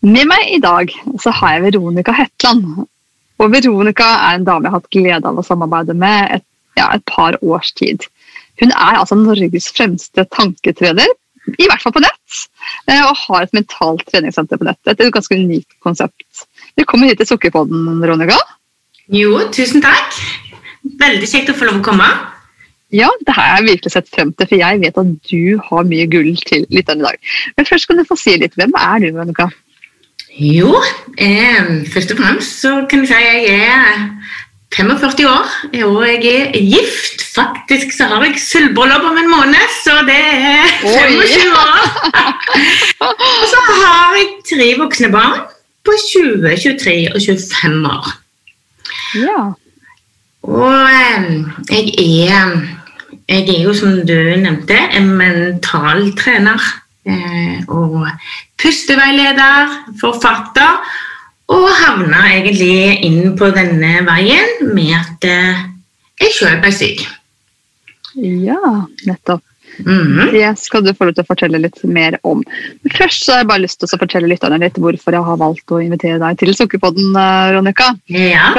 Med meg i dag så har jeg Veronica Hetland. Og Veronica er en dame jeg har hatt glede av å samarbeide med et, ja, et par års tid. Hun er altså Norges fremste tanketrener, i hvert fall på nett, eh, og har et mentalt treningssenter på nett. Et ganske unikt konsept. Velkommen hit til Sukkerpodden, Veronica. Jo, tusen takk. Veldig kjekt å få lov å komme. Ja, det har jeg virkelig sett frem til, for jeg vet at du har mye gull til lytterne i dag. Men først kan du få si litt. Hvem er du, Veronica? Jo, eh, først og fremst så kan jeg si jeg er 45 år, og jeg er gift. Faktisk så har jeg sølvbryllup om en måned, så det er 25 år. og så har jeg tre voksne barn på 20, 23 og 25 år. Ja. Og jeg er Jeg er jo, som du nevnte, en mental trener. Eh, og pusteveileder, forfatter, og havna egentlig inn på denne veien med at eh, jeg sjøl ble syk. Ja, nettopp. Mm -hmm. Det skal du få lov til å fortelle litt mer om. Men først så har jeg bare lyst til å fortelle lytterne litt hvorfor jeg har valgt å invitere deg til Sukkerpodden, Ronika. Ja.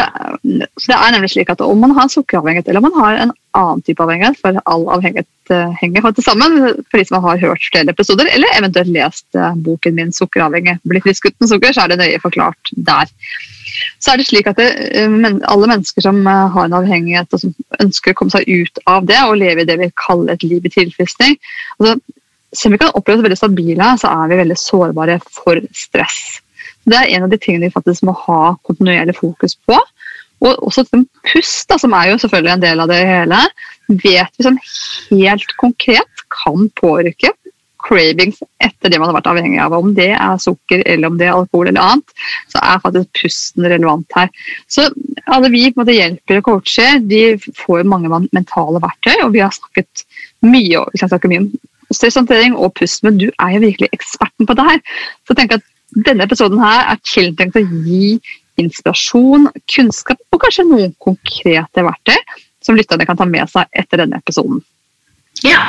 Det, det er nemlig slik at om man har sukkeravhengighet eller om man har en annen type avhengighet, for all avhengighet uh, henger til sammen, for de som har hørt flere episoder, eller eventuelt lest uh, boken min 'Sukkeravhengig', blitt frisk uten sukker, så er det nøye forklart der så er det slik at det, eh, alle mennesker som eh, har en avhengighet og som ønsker å komme seg ut av det og leve i det vi kaller et liv i tilfriskning altså, Selv om vi kan oppleve oss veldig stabile, så er vi veldig sårbare for stress. Det er en av de tingene vi faktisk må ha kontinuerlig fokus på. Og også pust, da, som er jo selvfølgelig en del av det hele, vet vi sånn helt konkret kan påvirke cravings etter det man har vært avhengig av. Om det er sukker eller om det er alkohol eller annet, så er faktisk pusten relevant her. Så alle vi på en måte hjelper og coacher de får mange mentale verktøy, og vi har snakket mye, vi kan mye om stresshåndtering og pust, men du er jo virkelig eksperten på det her. Så tenker at denne episoden her er tiltenkt å gi inspirasjon, kunnskap og kanskje noen konkrete verktøy som lytterne kan ta med seg etter denne episoden. Ja,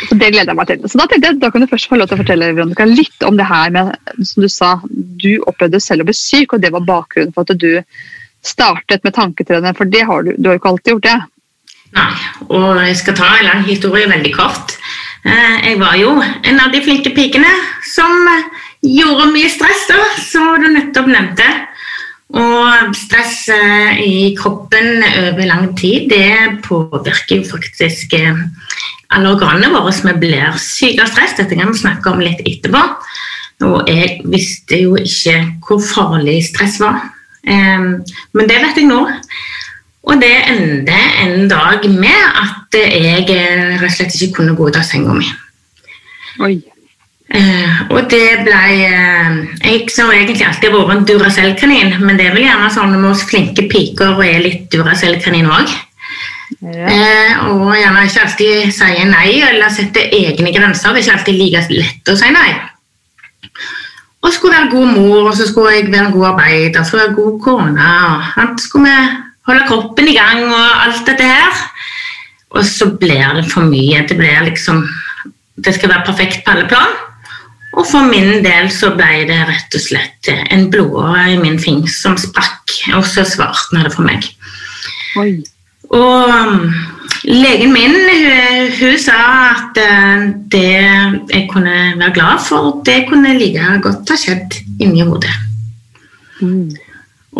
så Det gleder jeg meg til. Så Da tenkte jeg, da kan du først få lov til å fortelle Veronica, litt om det her med som du sa, du opplevde selv å bli syk, og det var bakgrunnen for at du startet med tanketrening. For det har du, du har jo ikke alltid gjort det? Nei, og jeg skal ta en lang historie veldig kort. Eh, jeg var jo en av de flinke pikene som gjorde mye stress, da, som du nettopp nevnte. Og stress i kroppen over lang tid, det påvirker jo faktisk eh, alle organene våre. Vi blir syke av stress. Dette kan vi snakke om litt etterpå. Og jeg visste jo ikke hvor farlig stress var. Men det vet jeg nå. Og det endte en dag med at jeg eh, rett og slett ikke kunne gå ut av senga mi. Oi. Uh, og det ble uh, Jeg har egentlig alltid vært en Duracell-kanin, men det er vel gjerne sånn med oss flinke piker og er litt Duracell-kanin òg. Ja. Uh, og gjerne ikke alltid sier nei eller setter egne grenser. Det er ikke alltid like lett å si nei. Og skulle være god mor, og så skulle jeg være en god arbeider, så være god kone. og skulle vi holde kroppen i gang og alt dette her. Og så blir det for mye. Det blir liksom Det skal være perfekt på alle plan. Og for min del så ble det rett og slett en blodåre i min fing som sprakk, og så svartna det for meg. Oi. Og um, legen min hun, hun, sa at uh, det jeg kunne være glad for, det kunne like godt ha skjedd inni hodet. Mm.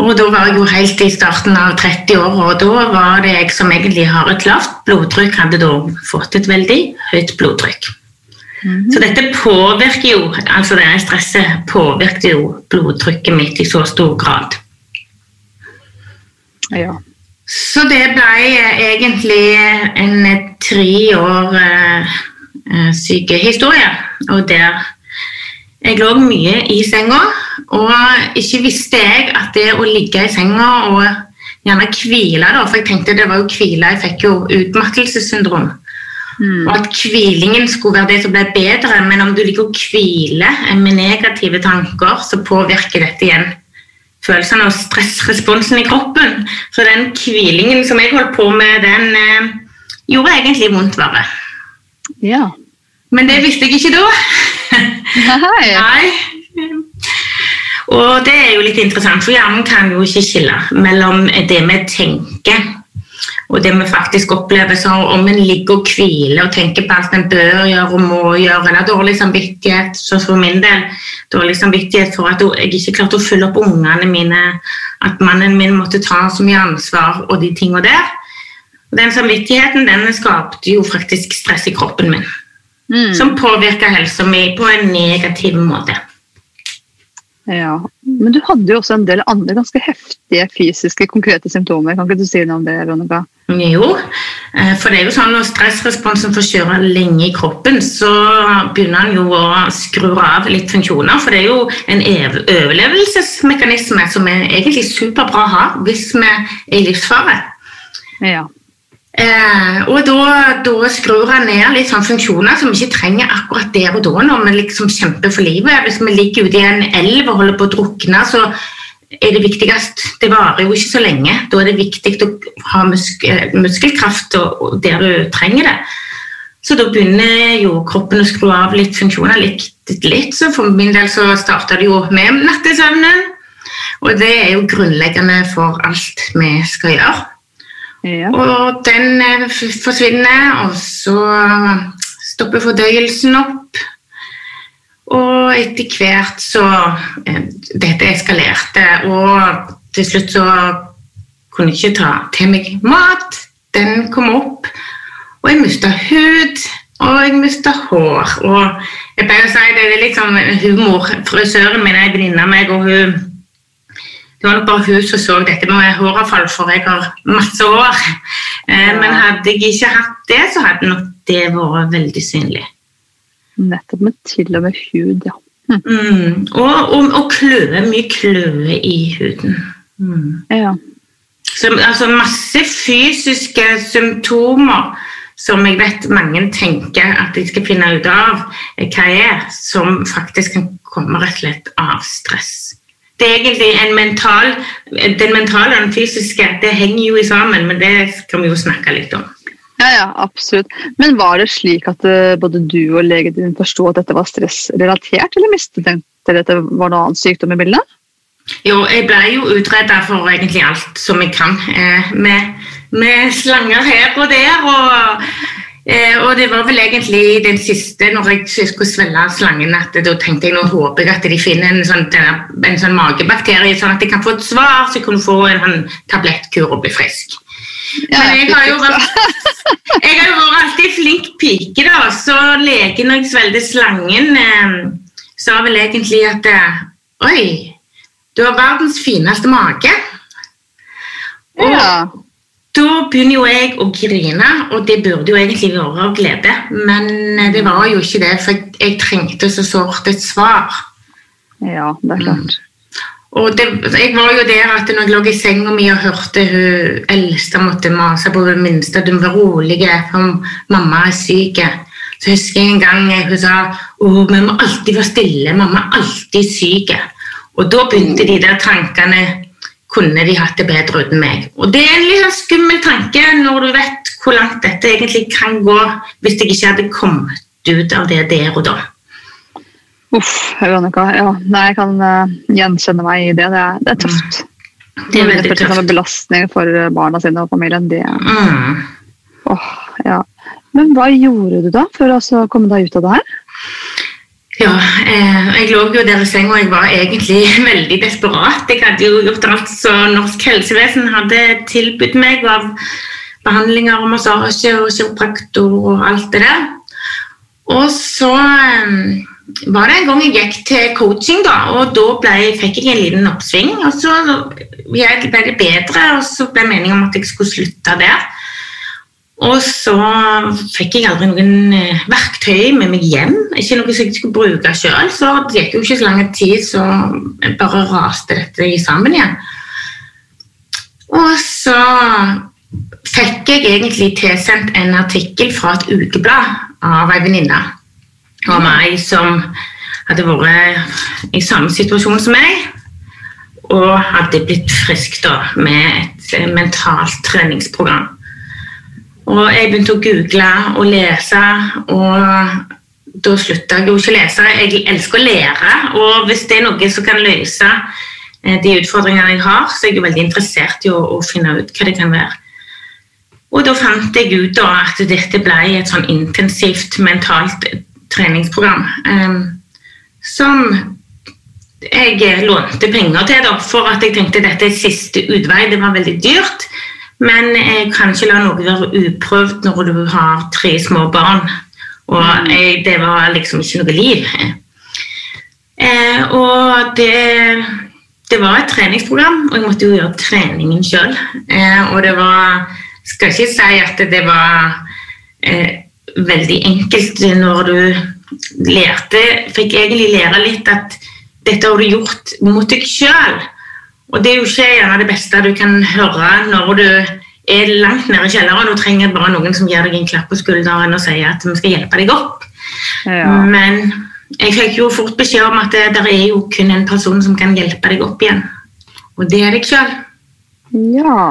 Og da var jeg jo helt i starten av 30 år, og da var det jeg som egentlig har et lavt blodtrykk, hadde da fått et veldig høyt blodtrykk. -hmm. Så dette påvirker jo, altså det stresset påvirker jo blodtrykket mitt i så stor grad. Ja. Så det ble egentlig en tre år eh, syke historie. Og der jeg lå mye i senga Og ikke visste jeg at det å ligge i senga og gjerne hvile, da, for jeg tenkte det var jo hvile, jeg fikk jo utmattelsessyndrom. Mm. Og at hvilingen skulle være det som ble bedre, men om du liker å hvile med negative tanker, så påvirker dette igjen følelsene og stressresponsen i kroppen. Så den hvilingen som jeg holdt på med, den eh, gjorde egentlig vondt verre. Ja. Men det visste jeg ikke da. Nei. Nei. Og det er jo litt interessant, for hjernen kan jo ikke skille mellom det vi tenker og det vi faktisk opplever. Så om en ligger og hviler og tenker på alt en bør gjøre og må gjøre, eller dårlig samvittighet, så for min del dårlig samvittighet for at jeg ikke klarte å følge opp ungene mine, at mannen min måtte ta så mye ansvar og de tingene der. Og den samvittigheten den skapte jo faktisk stress i kroppen min, mm. som påvirka helsa mi på en negativ måte. Ja, Men du hadde jo også en del andre ganske heftige fysiske, konkrete symptomer. Kan ikke du si noe om det, Veronica? Jo, eh, for det er jo sånn når stressresponsen får kjøre lenge i kroppen, så begynner han jo å skru av litt funksjoner. For det er jo en overlevelsesmekanisme som er egentlig superbra å ha hvis vi er i livsfare. Ja. Eh, og da, da, skrur han ned litt sånn funksjoner som vi ikke trenger akkurat der og da når vi liksom kjemper for livet. Hvis vi ligger ute i en elv og holder på å drukne, så er det viktigst Det varer jo ikke så lenge. Da er det viktig å ha musk muskelkraft og, og der du trenger det. Så da begynner jo kroppen å skru av litt funksjoner litt, litt. Så for min del så starta det jo med nattesøvnen. Og det er jo grunnleggende for alt vi skal gjøre. Ja. Og den eh, forsvinner, og så stopper fordøyelsen opp. Og etter hvert så eh, Dette eskalerte, og til slutt så kunne jeg ikke ta til meg mat. Den kom opp, og jeg mista hud, og jeg mista hår. Og jeg pleier å si det er litt sånn humor. Frisøren min er en venninne av meg, og hun det var nok bare hun som så dette med håravfall, for jeg har masse hår. Eh, men hadde jeg ikke hatt det, så hadde nok det vært veldig synlig. Nettopp med til og med hud, ja. Hm. Mm. Og, og, og kløe. Mye kløe i huden. Mm. Ja. Så, altså masse fysiske symptomer som jeg vet mange tenker at de skal finne ut av hva er, som faktisk kan komme rett og slett av stress det er egentlig en mental Den mentale og den fysiske det henger jo sammen, men det kan vi jo snakke litt om. Ja, ja, absolutt. Men var det slik at uh, både du og legen din forsto at dette var stressrelatert, eller mistet dere at det var noe annet sykdom i bildet? Jo, jeg ble jo utreda for egentlig alt som jeg kan. Eh, med, med, slanger her og der. og Eh, og det var vel egentlig den siste, når jeg skulle svelge slangen, at da tenkte jeg nå håper jeg at de finner en sånn, en sånn magebakterie, sånn at jeg kan få et svar, så jeg kunne få en sånn tablettkur og bli frisk. Ja, Men jeg har jo vært, jeg har vært alltid flink pike, da, så legen når jeg svelget slangen, eh, sa vel egentlig at eh, Oi, du har verdens fineste mage. Og, ja. Da begynner jo jeg å grine, og det burde jo egentlig være av glede. Men eh, det var jo ikke det, for jeg trengte så sårt et svar. Ja, det er klart. Mm. Og det, jeg var jo der at når jeg lå i senga mi og hørte hun eldste måtte mase på det minste at hun var rolig, for mamma er syk. Så husker jeg en gang hun sa at vi må alltid være stille, mamma er alltid syk. Og da begynte de der tankene kunne de hatt det bedre uten meg. Og Det er en litt sånn skummel tanke når du vet hvor langt dette egentlig kan gå hvis jeg ikke hadde kommet ut av det der og da. Uff, Veronica. Ja, nei, jeg kan uh, gjenkjenne meg i det. Det er, det er tøft. Mm. Det er veldig tøft. Det belastning for barna sine og familien. Det mm. oh, ja. Men hva gjorde du da for å komme deg ut av det her? Ja, eh, jeg lå jo der i senga og jeg var egentlig veldig desperat. Jeg hadde jo gjort alt som norsk helsevesen hadde tilbudt meg av behandlinger og massasje og kiropraktor og alt det der. Og så eh, var det en gang jeg gikk til coaching, da, og da ble, fikk jeg en liten oppsving. Og så ble det bedre, og så ble meningen om at jeg skulle slutte der. Og så fikk jeg aldri noen eh, verktøy med meg hjem. Ikke noe som jeg skulle bruke sjøl. Så det gikk jo ikke så lang tid, så bare raste dette sammen igjen. Og så fikk jeg egentlig tilsendt en artikkel fra et ukeblad av ei venninne av meg som hadde vært i samme situasjon som meg, og hadde blitt frisk da, med et mentalt treningsprogram. Og jeg begynte å google og lese, og da slutta jeg jo ikke å lese. Jeg elsker å lære, og hvis det er noe som kan løse eh, de utfordringene jeg har, så er jeg veldig interessert i å, å finne ut hva det kan være. Og da fant jeg ut da at dette ble et sånn intensivt mentalt treningsprogram um, som jeg lånte penger til da, for at jeg tenkte dette er siste utvei. Det var veldig dyrt. Men jeg kan ikke la noe være uprøvd når du har tre små barn. Og mm. jeg, det var liksom ikke noe liv. Eh, og det, det, var et treningsprogram, og jeg måtte jo gjøre treningen sjøl. Eh, og det var Skal ikke si at det var eh, veldig enkelt når du lærte Fikk egentlig lære litt at dette har du gjort mot deg sjøl. Og det er jo ikke gjerne det beste du kan høre når du er langt nede i kjelleren og trenger bare noen som gir deg en klapp på skulderen og sier at vi skal hjelpe deg opp. Ja. Men jeg fikk jo fort beskjed om at det, det, er jo kun en person som kan hjelpe deg opp igjen. Og det er deg sjøl. Ja.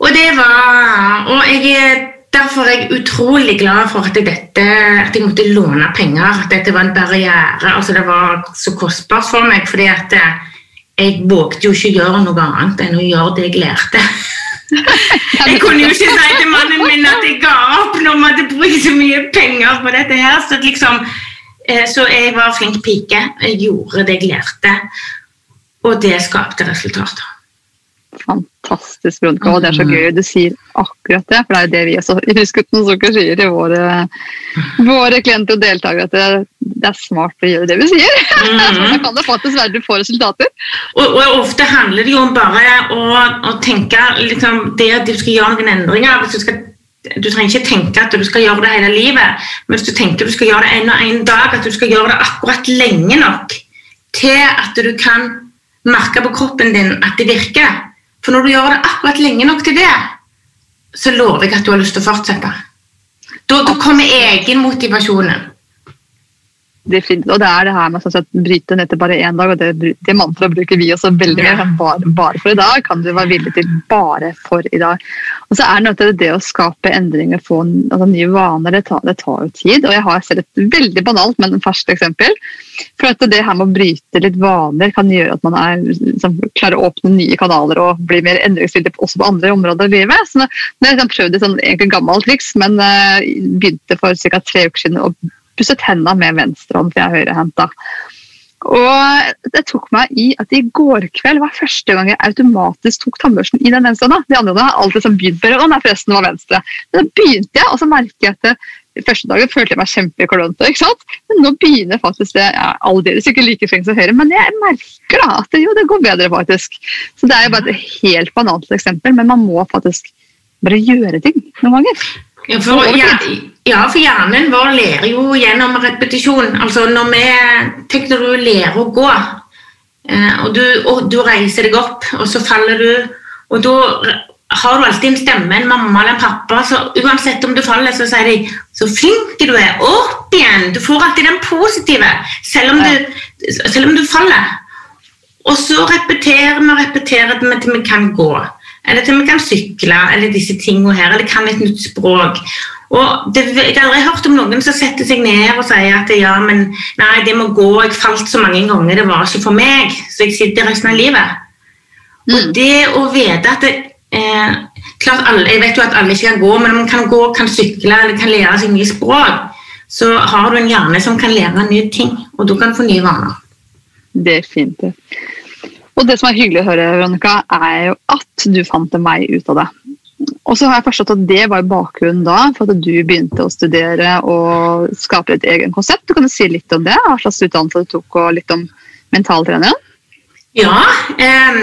Og det var Og jeg er derfor er jeg utrolig glad for at jeg, dette, at jeg måtte låne penger. At dette var en barriere. altså Det var så kostbart for meg. fordi at jeg vågte jo ikke gjøre noe annet enn å gjøre det jeg lærte. Jeg kunne jo ikke si til mannen min at jeg ga opp når vi hadde brukt så mye penger på dette her. Så, liksom, eh, så jeg var flink pike. Jeg gjorde det jeg lærte, og det skapte resultater. Fantastisk, Veronica. Og det er så gøy du sier akkurat det. For det er jo det vi også i Husgutten Sukker sier til våre, våre, klienter og deltakere. At det, det, er smart å gjøre det vi sier. Mm. da kan det faktisk være du får resultater. Og, og, ofte handler det jo om bare å, å tenke liksom, det at du skal gjøre noen endringer. hvis du skal du trenger ikke tenke at du skal gjøre det hele livet, men hvis du tenker du skal gjøre det en og en dag, at du skal gjøre det akkurat lenge nok til at du kan merke på kroppen din at det virker, for når du gjør det akkurat lenge nok til det, så lover jeg at du har lyst til å fortsette. Da, da kommer egenmotivasjonen. Definitivt. Og det er det her med å bryte ned til bare én dag, og det, det mantraet bruker vi også veldig mye. Bare, bare, for i dag kan du være villig til bare for i dag. Og så er det noe det å skape endringer, få altså, nye vaner, det tar, det tar, jo tid. Og jeg har selv et veldig banalt, men ferskt eksempel. For at det her med å bryte litt vaner kan gjøre at man er, liksom, klarer å åpne nye kanaler og bli mer endringsvillig også på andre områder i livet. Så jeg har liksom prøvd et sånn, egentlig gammelt triks, men uh, begynte for ca. tre uker siden å pusset hendene med venstrehånd, for jeg er høyrehendta. Og det tok meg i at i går kveld var første gang jeg automatisk tok tannbørsten i den venstre hånda. De andre har alltid som begynt på den, forresten var venstre. Men da begynte jeg, og så merker jeg at første dagen følte jeg meg kjempeklønete. ikke sant? Men nå begynner faktisk det Jeg er Aldeles ikke like flink som høyre, men jeg merker da at det, jo, det går bedre, faktisk. Så det er jo bare et helt banalt eksempel, men man må faktisk bare gjøre ting noen ganger. Ja, for, ja, for hjernen vår lærer jo gjennom repetisjon. Altså når vi Tenk når du lærer å gå, eh, og du, og du, reiser deg opp, og så faller du Og da har du alltid en stemme, en mamma eller en pappa, så uansett om du faller, så sier de 'så flink du er', opp igjen. Du får alltid den positive, selv om du, selv om du faller. Og så repeterer vi og repeterer til vi kan gå. Eller til vi kan sykle, eller disse tingene her, eller kan et nytt språk. Og det, Jeg har aldri hørt om noen som setter seg ned og sier at ja, men nei, det må gå, jeg falt så mange ganger, det var ikke for meg, så jeg sitter resten av livet. Mm. Og det å vite at det, eh, klart alle, Jeg vet jo at alle ikke kan gå, men om man kan gå, kan sykle eller kan lære seg nye språk, så har du en hjerne som kan lære nye ting, og du kan få nye vaner. Det er fint. Og det som er hyggelig å høre, Veronica, er jo at du fant en vei ut av det. Og så har jeg forstått at det var bakgrunnen da for at du begynte å studere og skape et eget konsept. Du kan si litt om det? Hva slags utdannelse du tok, og litt om mentaltreningen? Ja. eh,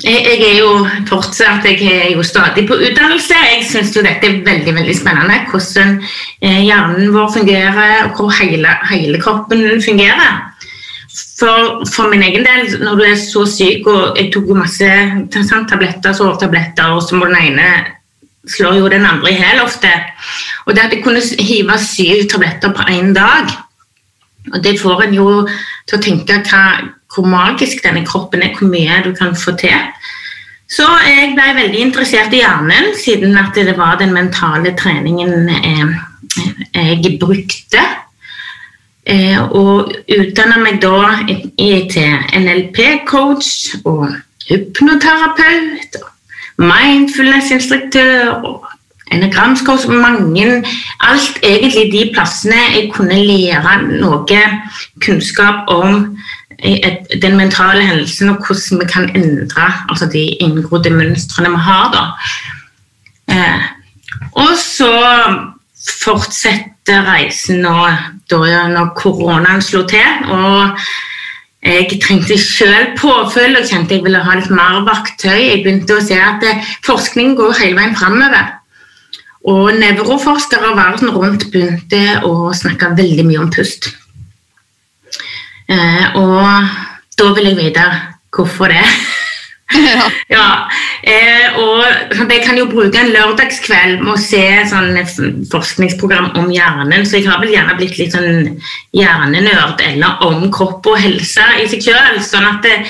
jeg, er jo fortsatt jeg er jo stadig på utdannelse. Jeg syns dette er veldig veldig spennende. Hvordan eh, hjernen vår fungerer, og hvor hele, hele kroppen fungerer. For, for, min egen del, når du er så syk og Jeg tok jo masse tabletter, sovetabletter, og så må den ene slår jo den andre i hæl ofte. Og det at jeg kunne hive syv tabletter på én dag, og det får en jo til å tenke hva, hvor magisk denne kroppen er, hvor mye du kan få til. Så jeg ble veldig interessert i hjernen, siden at det var den mentale treningen eh, jeg brukte. Eh, og utdanna meg da til NLP-coach og hypnoterapeut. og mindfulness-instruktør og enegramskurs. mange Alt egentlig de plassene jeg kunne lære noe kunnskap om eh, den mentale hendelsen og hvordan vi kan endre altså de inngrodde mønstrene vi har. Da. Eh, og så fortsetter reisen nå da når koronaen slo til. og jeg trengte selv påfølge og kjente jeg ville ha litt mer verktøy. Jeg begynte å se at forskningen forskning går hele veien framover. Og nevroforskere verden rundt begynte å snakke veldig mye om pust. Eh, og da vil jeg vite hvorfor det. Ja. ja. Eh, og jeg kan jo bruke en lørdagskveld med å se sånn forskningsprogram om hjernen, så jeg har vel gjerne blitt litt sånn hjernenerd eller om kropp og helse i seg sjøl. Sånn at det,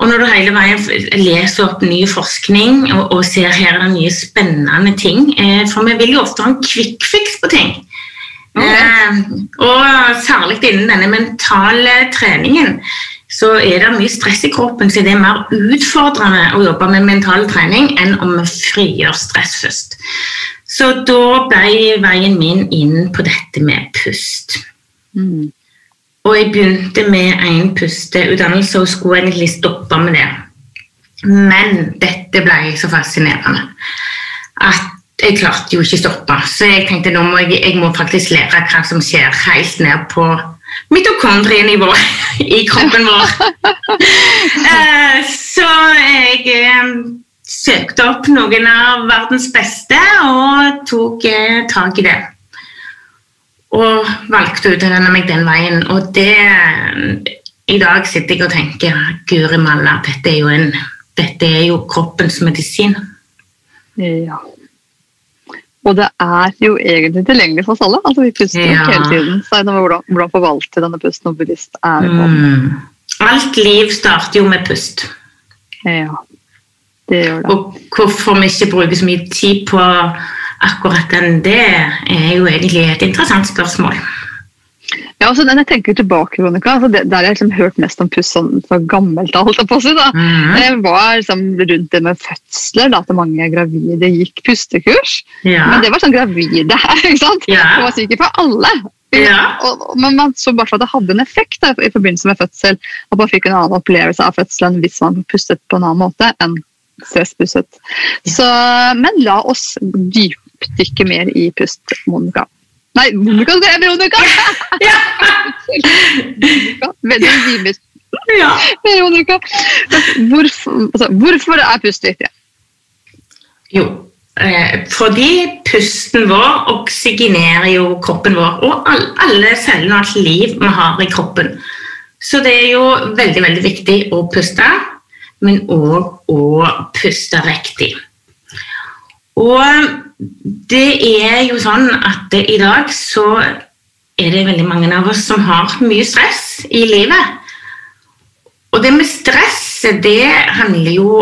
og når du hele veien leser opp ny forskning og, og ser her er det nye spennende ting eh, For vi vil jo ofte ha en quick fix på ting. Okay. Eh, og særlig innen denne mentale treningen så er det mye stress i kroppen, så det er mer utfordrende å jobbe med mental trening enn om vi frigjør stress først. Så da ble veien min inn på dette med pust. Mm. Og jeg begynte med en pusteutdannelse og skulle egentlig stoppe med det. Men dette ble så fascinerende at jeg klarte jo ikke å stoppe. Så jeg tenkte nå må jeg, jeg må faktisk lære hva som skjer helt ned på mitokondrienivå i kroppen vår. Eh, så jeg eh, søkte opp noen av verdens beste og tok eh, tak i det. Og valgte å utdanne meg den veien. Og det I dag sitter jeg og tenker Guri malla, dette er jo, en, dette er jo kroppens medisin. Ja. Og det er jo egentlig tilgjengelig for oss alle. altså Vi puster ja. hele tiden. Så hvordan, hvordan forvalte denne pusten og bevisst er det. Mm. Alt liv starter jo med pust. Ja, det gjør det. Og hvorfor vi ikke bruker så mye tid på akkurat den, det er jo egentlig et interessant spørsmål. Ja, altså, når jeg tenker tilbake, Veronica, altså, det, Der jeg liksom hørt mest om puss sånn, fra gammelt av, holdt jeg på å si, da. Mm. Det var liksom, rundt det med fødsler, da, at mange gravide gikk pustekurs. Ja. Men det var sånn gravide, ikke sant? Ja. Det var sikkert for alle. Ja. Og, men man så bare at det hadde en effekt da, i forbindelse med fødsel. At man fikk en annen opplevelse av fødselen hvis man pustet på en annen måte enn stresspusset. Så, men la oss dypdykke mer i pust, Monica. Nei, Monica skal jeg Veronica! Ja. Veldig rimer. Ja. Veronica. Hvorfor, altså, hvorfor er pust viktig? Jo, eh, fordi pusten vår oksygenerer jo kroppen vår og alle cellene og alt liv vi har i kroppen. Så det er jo veldig, veldig viktig å puste, men òg å puste riktig. Og det er jo sånn at i dag så er det veldig mange av oss som har mye stress i livet. Og det med stress det handler jo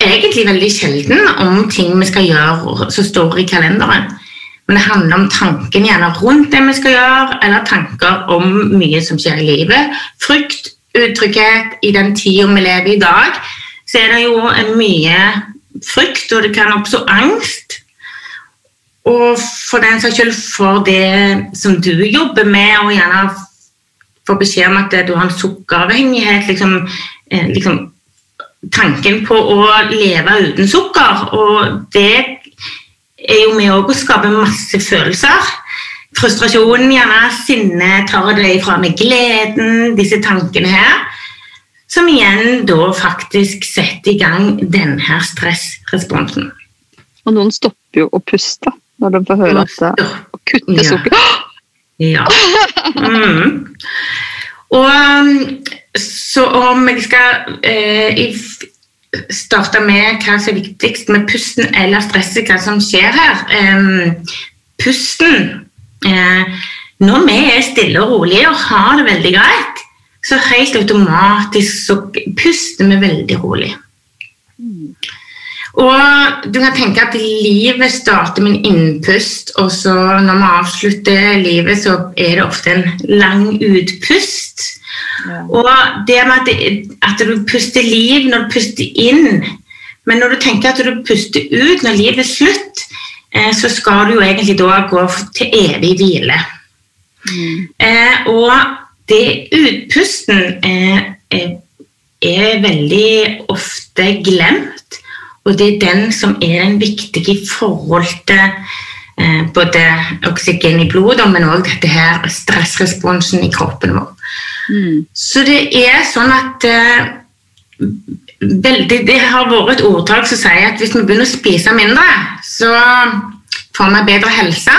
egentlig veldig sjelden om ting vi skal gjøre som står i kalenderen. Men det handler om tanken gjerne rundt det vi skal gjøre, eller tanker om mye som skjer i livet. Frykt, utrygghet. I den tida vi lever i dag, så er det jo mye frykt, og det kan oppstå angst. Og for den saks skyld for det som du jobber med, og gjerne får beskjed om at du har en sukkeravhengighet liksom, eh, liksom, Tanken på å leve uten sukker, og det er jo med å skape masse følelser. Frustrasjonen, gjerne sinne, tar det ifra meg gleden, disse tankene her. som igjen da faktisk setter i gang denne stressresponsen. Og noen stopper jo å puste når de får høre at å kutte sukker Ja. Mm. Og så om jeg skal eh, starte med hva som er viktigst med pusten eller stresset, hva som skjer her eh, Pusten eh, Når vi er stille og rolige og har det veldig greit, så helt automatisk så puster vi veldig rolig. Og du kan tenke at livet starter med en innpust, og så når vi avslutter livet, så er det ofte en lang utpust. Ja. Og det med at, at, du puster liv når du puster inn, men når du tenker at du puster ut når livet er slutt, eh, så skal du jo egentlig da gå til evig hvile. Mm. Eh, og det utpusten eh, er, er veldig ofte glemt. Og det er den som er den viktige i forhold til eh, både oksygen i blodet, men òg dette her stressresponsen i kroppen vår. Mm. Så det er sånn at eh, veldig, Det har vært et ordtak som sier at hvis vi begynner å spise mindre, så får vi bedre helse.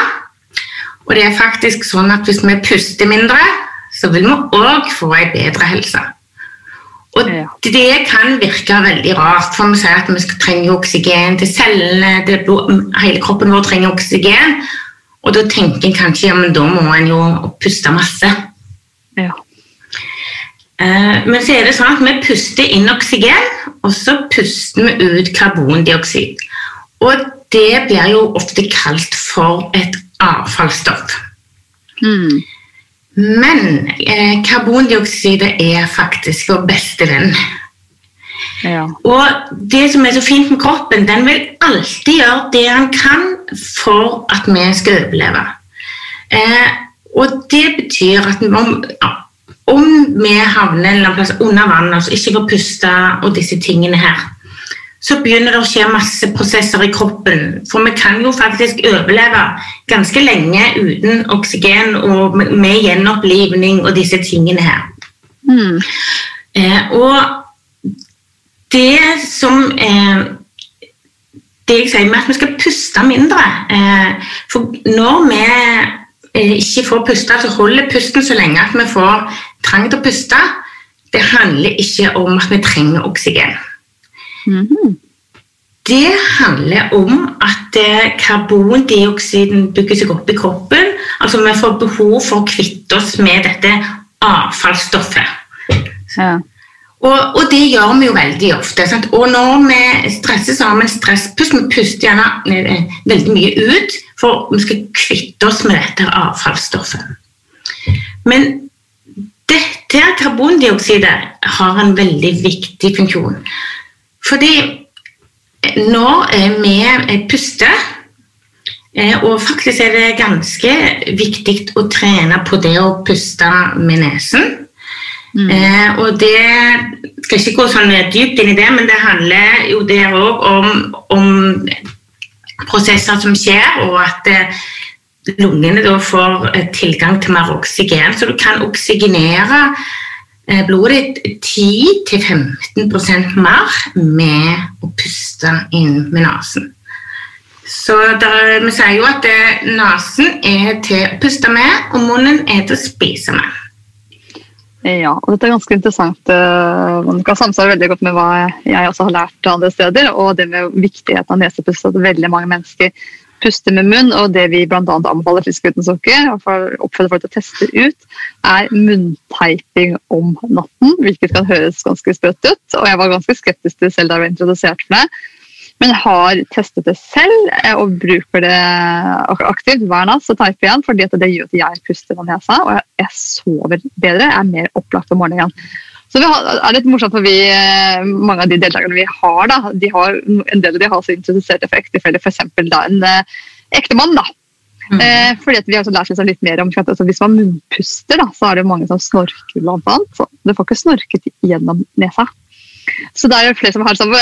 Og det er faktisk sånn at hvis vi puster mindre, så vil vi òg få ei bedre helse. Og det kan virke veldig rart, for vi sier at vi trenger oksygen til cellene. hele kroppen vår trenger oksygen. Og da tenker en kanskje ja, men da må en jo puste masse. Ja. Uh, men så er det sånn at vi puster inn oksygen, og så puster vi ut karbondioksid. Og det blir jo ofte kalt for et avfallsstoff. Mm. Men eh, karbondioksidet er faktisk vår beste venn. Ja. Og det som er så fint med kroppen, den vil alltid gjøre det han kan for at vi skal overleve. Eh, og det betyr at om, om vi havner en plass under vann, altså ikke får puste og disse tingene her, så begynner det å skje masse prosesser i kroppen. For vi kan jo faktisk overleve ganske lenge uten oksygen og med gjenopplivning og disse tingene her. Mm. Eh, og det som eh, Det jeg sier med at vi skal puste mindre eh, For når vi eh, ikke får puste, så holder pusten så lenge at vi får trang til å puste. Det handler ikke om at vi trenger oksygen. Mm Det handler om at eh, karbondioksiden bygger seg opp i kroppen. Altså vi får behov for å kvitte oss med dette avfallsstoffet. Ja. Og, og, det gjør vi jo veldig ofte. Sant? Og når vi stresser, sammen stresspust. Vi puster gjerne eh, veldig mye ut, for vi skal kvitte oss med dette avfallsstoffet. Men dette karbondioksidet har en veldig viktig funksjon. Fordi når vi puster eh, og faktisk er det ganske viktig å trene på det å puste med nesen. Mm. Eh, og det skal ikke gå sånn dypt inn i det, men det handler jo der òg om, om, prosesser som skjer, og at eh, lungene da får tilgang til mer oksygen. Så du kan oksygenere Eh, blodet ditt 10-15 mer med å puste inn med nesen. Så der, Vi sier jo at eh, nesen er til å puste med, og munnen er til å spise med. Ja, og dette er ganske interessant. Man kan samsvare veldig godt med hva jeg også har lært andre steder, og det med viktigheten av nesepust. At veldig mange mennesker puste med munn, og det vi bl.a. anbefaler fisk uten sokker, og oppfordrer folk til å teste ut, er munnteiping om natten, hvilket kan høres ganske sprøtt ut. Og jeg var ganske skeptisk til det selv da jeg var introdusert for det, men jeg har testet det selv eh, og bruker det aktivt hver natt. Så jeg igjen, fordi det gjør at jeg puster med nesa, og jeg sover bedre. Jeg er mer opplagt om morgenen. Så det er litt morsomt for vi, eh, mange av de deltakerne vi har, da, de har en del av de har også interessert seg for ektefeller, f.eks. en eh, ektemann. da. Mm. Eh, fordi Vi har også lært litt mer om altså Hvis man munnpuster, da, så er det mange som snorker blant annet. Så du får ikke snorket gjennom nesa. Så det er jo flere som har sånn,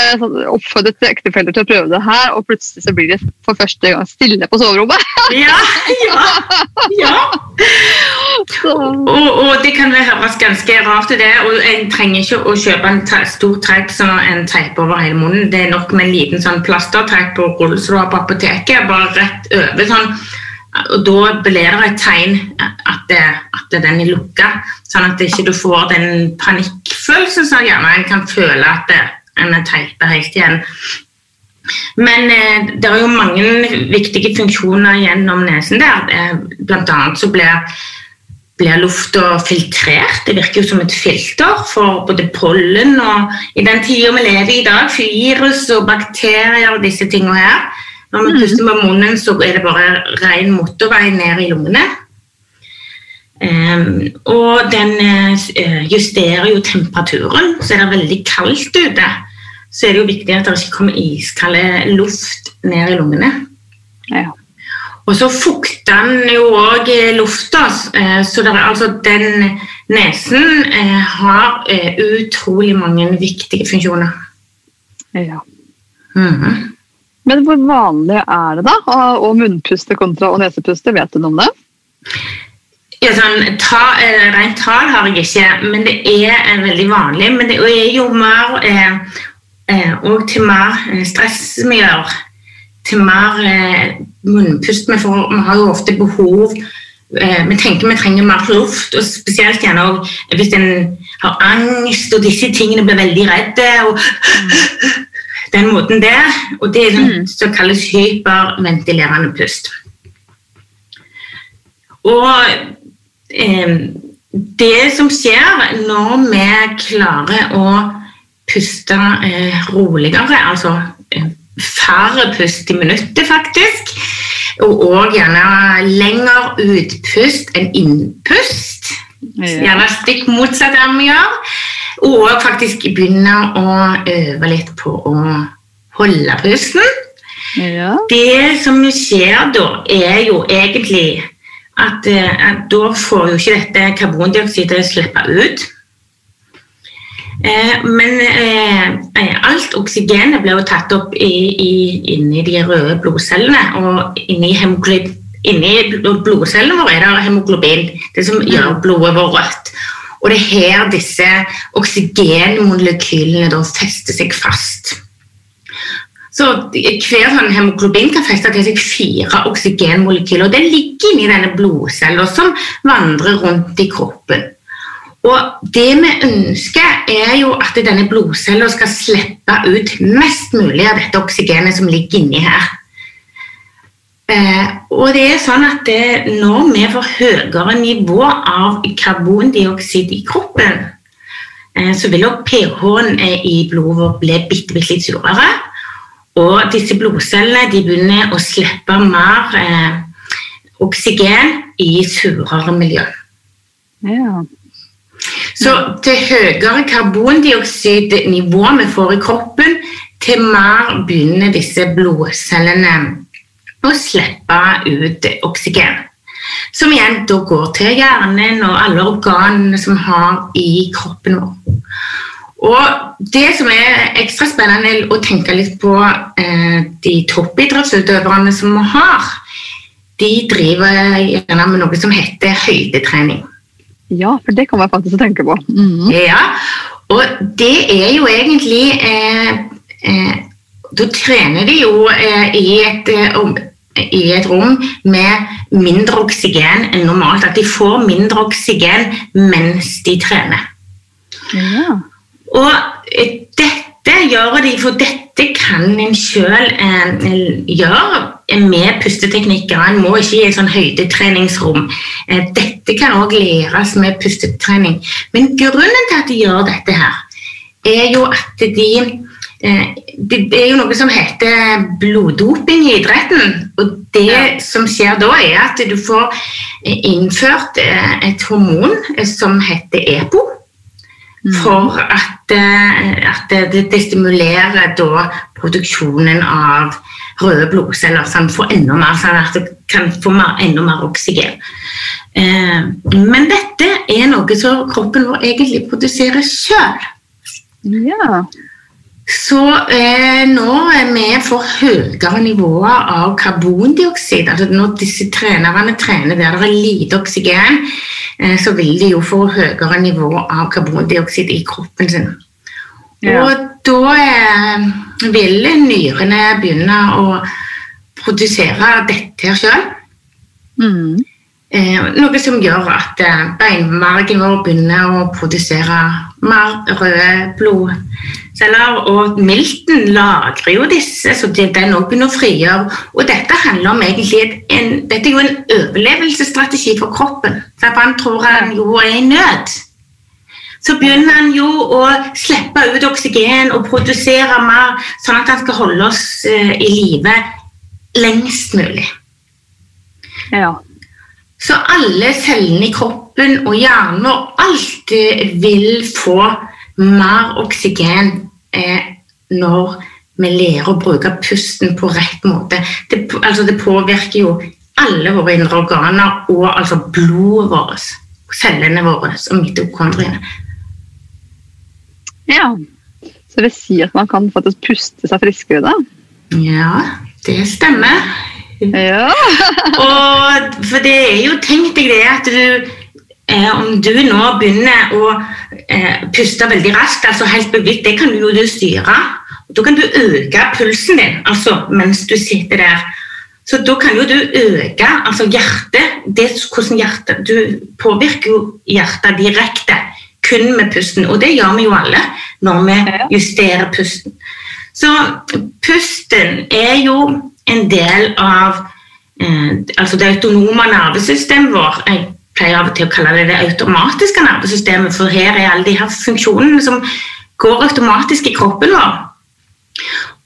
oppfordret ektefeller til å prøve det her, og plutselig så blir det for første gang stille på soverommet. Ja, ja, ja. Og, og, det kan høres ganske rart ut, det. Og en trenger ikke å kjøpe en stor trekk som en teiper over hele munnen. Det er nok med en liten sånn plastertrekk på rull som du har på apoteket, bare rett over. sånn og Da blir det et tegn at, det, at den er lukka, sånn at du ikke får den panikkfølelsen som gjerne en kan føle at en er teipet helt igjen. Men eh, det er jo mange viktige funksjoner gjennom nesen der. Eh, blant annet så blir, blir lufta filtrert. Det virker jo som et filter for både pollen og i den tida vi lever i i dag, virus og bakterier og disse tingene her. Når vi mm. puster med munnen, så er det bare ren motorvei ned i lungene. Um, og den uh, justerer jo temperaturen, så er det veldig kaldt ute. Så er det jo viktig at det ikke kommer iskald luft ned i lungene. Ja. Og så fukter den jo òg lufta, uh, så er, altså, den nesen uh, har utrolig mange viktige funksjoner. Ja. Mm -hmm. Men hvor vanlig er det da å munnpuste kontra å nesepuste? Vet du noe om det? Ja, sånn, ta, eh, Rent tall har jeg ikke, men det er eh, veldig vanlig. Men det er jo mer eh, eh, Og til mer eh, stress vi gjør, til mer eh, munnpust vi får Vi har jo ofte behov Vi tenker vi trenger mer luft, og spesielt gjerne også hvis en har angst og disse tingene blir veldig redde. og mm den måten der. Og det er sånn mm. som kalles hyperventilerende pust. Og eh, det som skjer når vi klarer å puste eh, roligere, altså eh, færre pust i minuttet, faktisk, og òg gjerne lengre utpust enn innpust, gjerne stikk motsatt av det vi gjør, og faktisk begynne å øve litt på å holde pusten. Ja. Det som skjer da, er jo egentlig at, eh, at da får jo ikke dette karbondioksidet slippe ut. Eh, men eh, alt oksygenet blir jo tatt opp i, i, inni de røde blodcellene. Og inni, inni blodcellene våre er det hemoglobin, det som mm. gjør blodet vårt rødt. Og det er her disse oksygenmolekylene da fester seg fast. Så Hver sånn hemoglobin kan feste til seg fire oksygenmolekyler. og Det ligger inni denne blodcella som vandrer rundt i kroppen. Og Det vi ønsker, er jo at denne blodcella skal slippe ut mest mulig av dette oksygenet som ligger inni her. Eh, og det er sånn at det, Når vi får høyere nivå av karbondioksid i kroppen, eh, så vil også pH-en eh, i blodet vårt bli bitte, bitte litt surere. Og disse blodcellene de begynner å slippe mer eh, oksygen i surere miljø. Ja. Så til høyere karbondioksidnivå vi får i kroppen, til mer begynner disse blodcellene og slippe ut oksygen. Som igjen da går til hjernen og alle organene som har i kroppen vår. Og Det som er ekstra spennende å tenke litt på eh, de toppidrettsutøverne som vi har, de driver gjerne med noe som heter høydetrening. Ja, for det kan man faktisk tenke på. Mm. Ja, og det er jo egentlig eh, eh, Da trener de jo eh, i et eh, i et rom med mindre oksygen enn normalt. At de får mindre oksygen mens de trener. Ja. Og dette gjør de, for dette kan en sjøl eh, gjøre med pusteteknikker. En må ikke i et sånn høydetreningsrom. Eh, dette kan òg læres med pustetrening. Men grunnen til at de gjør dette her, er jo at de Eh, det, det, er jo noe som heter bloddoping i idretten. Og det ja. som skjer da, er at du får eh, innført eh, et hormon som heter EPO. Mm. For at, at det, det, stimulerer da produksjonen av røde blodceller, så den får enda mer, sånn at kan få mer, enda mer oksygen. Men dette er noe som kroppen vår egentlig produserer sjøl. Ja. Så eh, er vi for høyere nivåer av karbondioksid, altså når disse trenerne trener der det er lite oksygen, eh, så vil de jo få høyere nivå av karbondioksid i kroppen sin. Ja. Og da eh, vil nyrene begynne å produsere dette her sjøl. Mm. Eh, noe som gjør at eh, beinmargen vår begynner å produsere mer røde blodceller. Og milten lagrer jo disse, så den også begynner å frigjøre. Og dette handler om egentlig en, dette er jo en overlevelsesstrategi for kroppen. For han tror han jo er i nød. Så begynner han jo å slippe ut oksygen og produsere mer, sånn at han skal holde oss eh, i live lengst mulig. Ja. Så alle cellene i kroppen og hjernen og alt eh, vil få mer oksygen eh, når vi lærer å bruke pusten på rett måte. Det, altså det påvirker jo alle våre indre organer og altså blodet vårt, cellene våre og mitokondriene. ja. Så det sier at man kan faktisk puste seg friskere da? Ja, det stemmer. Ja. Og for det er jo Tenk deg det at du Om du nå begynner å eh, puste veldig raskt, altså helt bevisst, det kan du jo du styre. Da kan du øke pulsen din altså mens du sitter der. Så da kan jo du øke altså hjertet. Det, hvordan hjertet Du påvirker jo hjertet direkte kun med pusten, og det gjør vi jo alle når vi justerer pusten. Så pusten er jo en del av eh, altså det autonome nervesystemet vårt. Pleier av og til å kalle det det automatiske nervesystemet, for her er alle de her funksjonene som går automatisk i kroppen vår.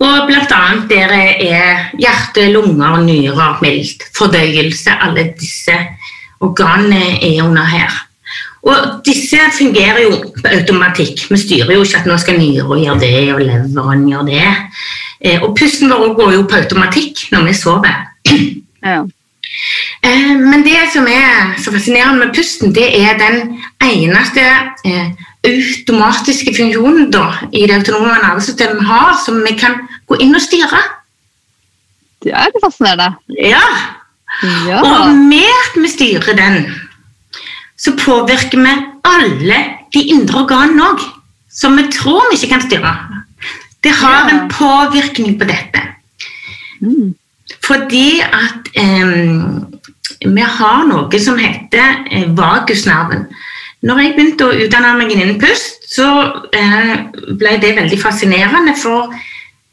Og annet der er hjerte, lunger, nyrer, mildt, fordøyelse. Alle disse organene er under her. Og disse fungerer jo på automatikk. Vi styrer jo ikke at nå skal nyra gjøre det, og leveren gjøre det. Eh, og pusten vår går jo på automatikk når vi sover. ja. Eh, men det som er så fascinerende med pusten, det er den eneste eh, automatiske funksjonen da, i det autonome nervesystemet vi har, som vi kan gå inn og styre. Det er litt fascinerende. Ja. Ja. Og med at vi styrer den, så påvirker vi alle de indre organene òg, som vi tror vi ikke kan styre. Det har Ja. en påvirkning på dette. Mm. Fordi at em, vi har noe som heter eh, vagusnerven. Når jeg begynte å utdanne meg innen pust, så eh, ble det veldig fascinerende. For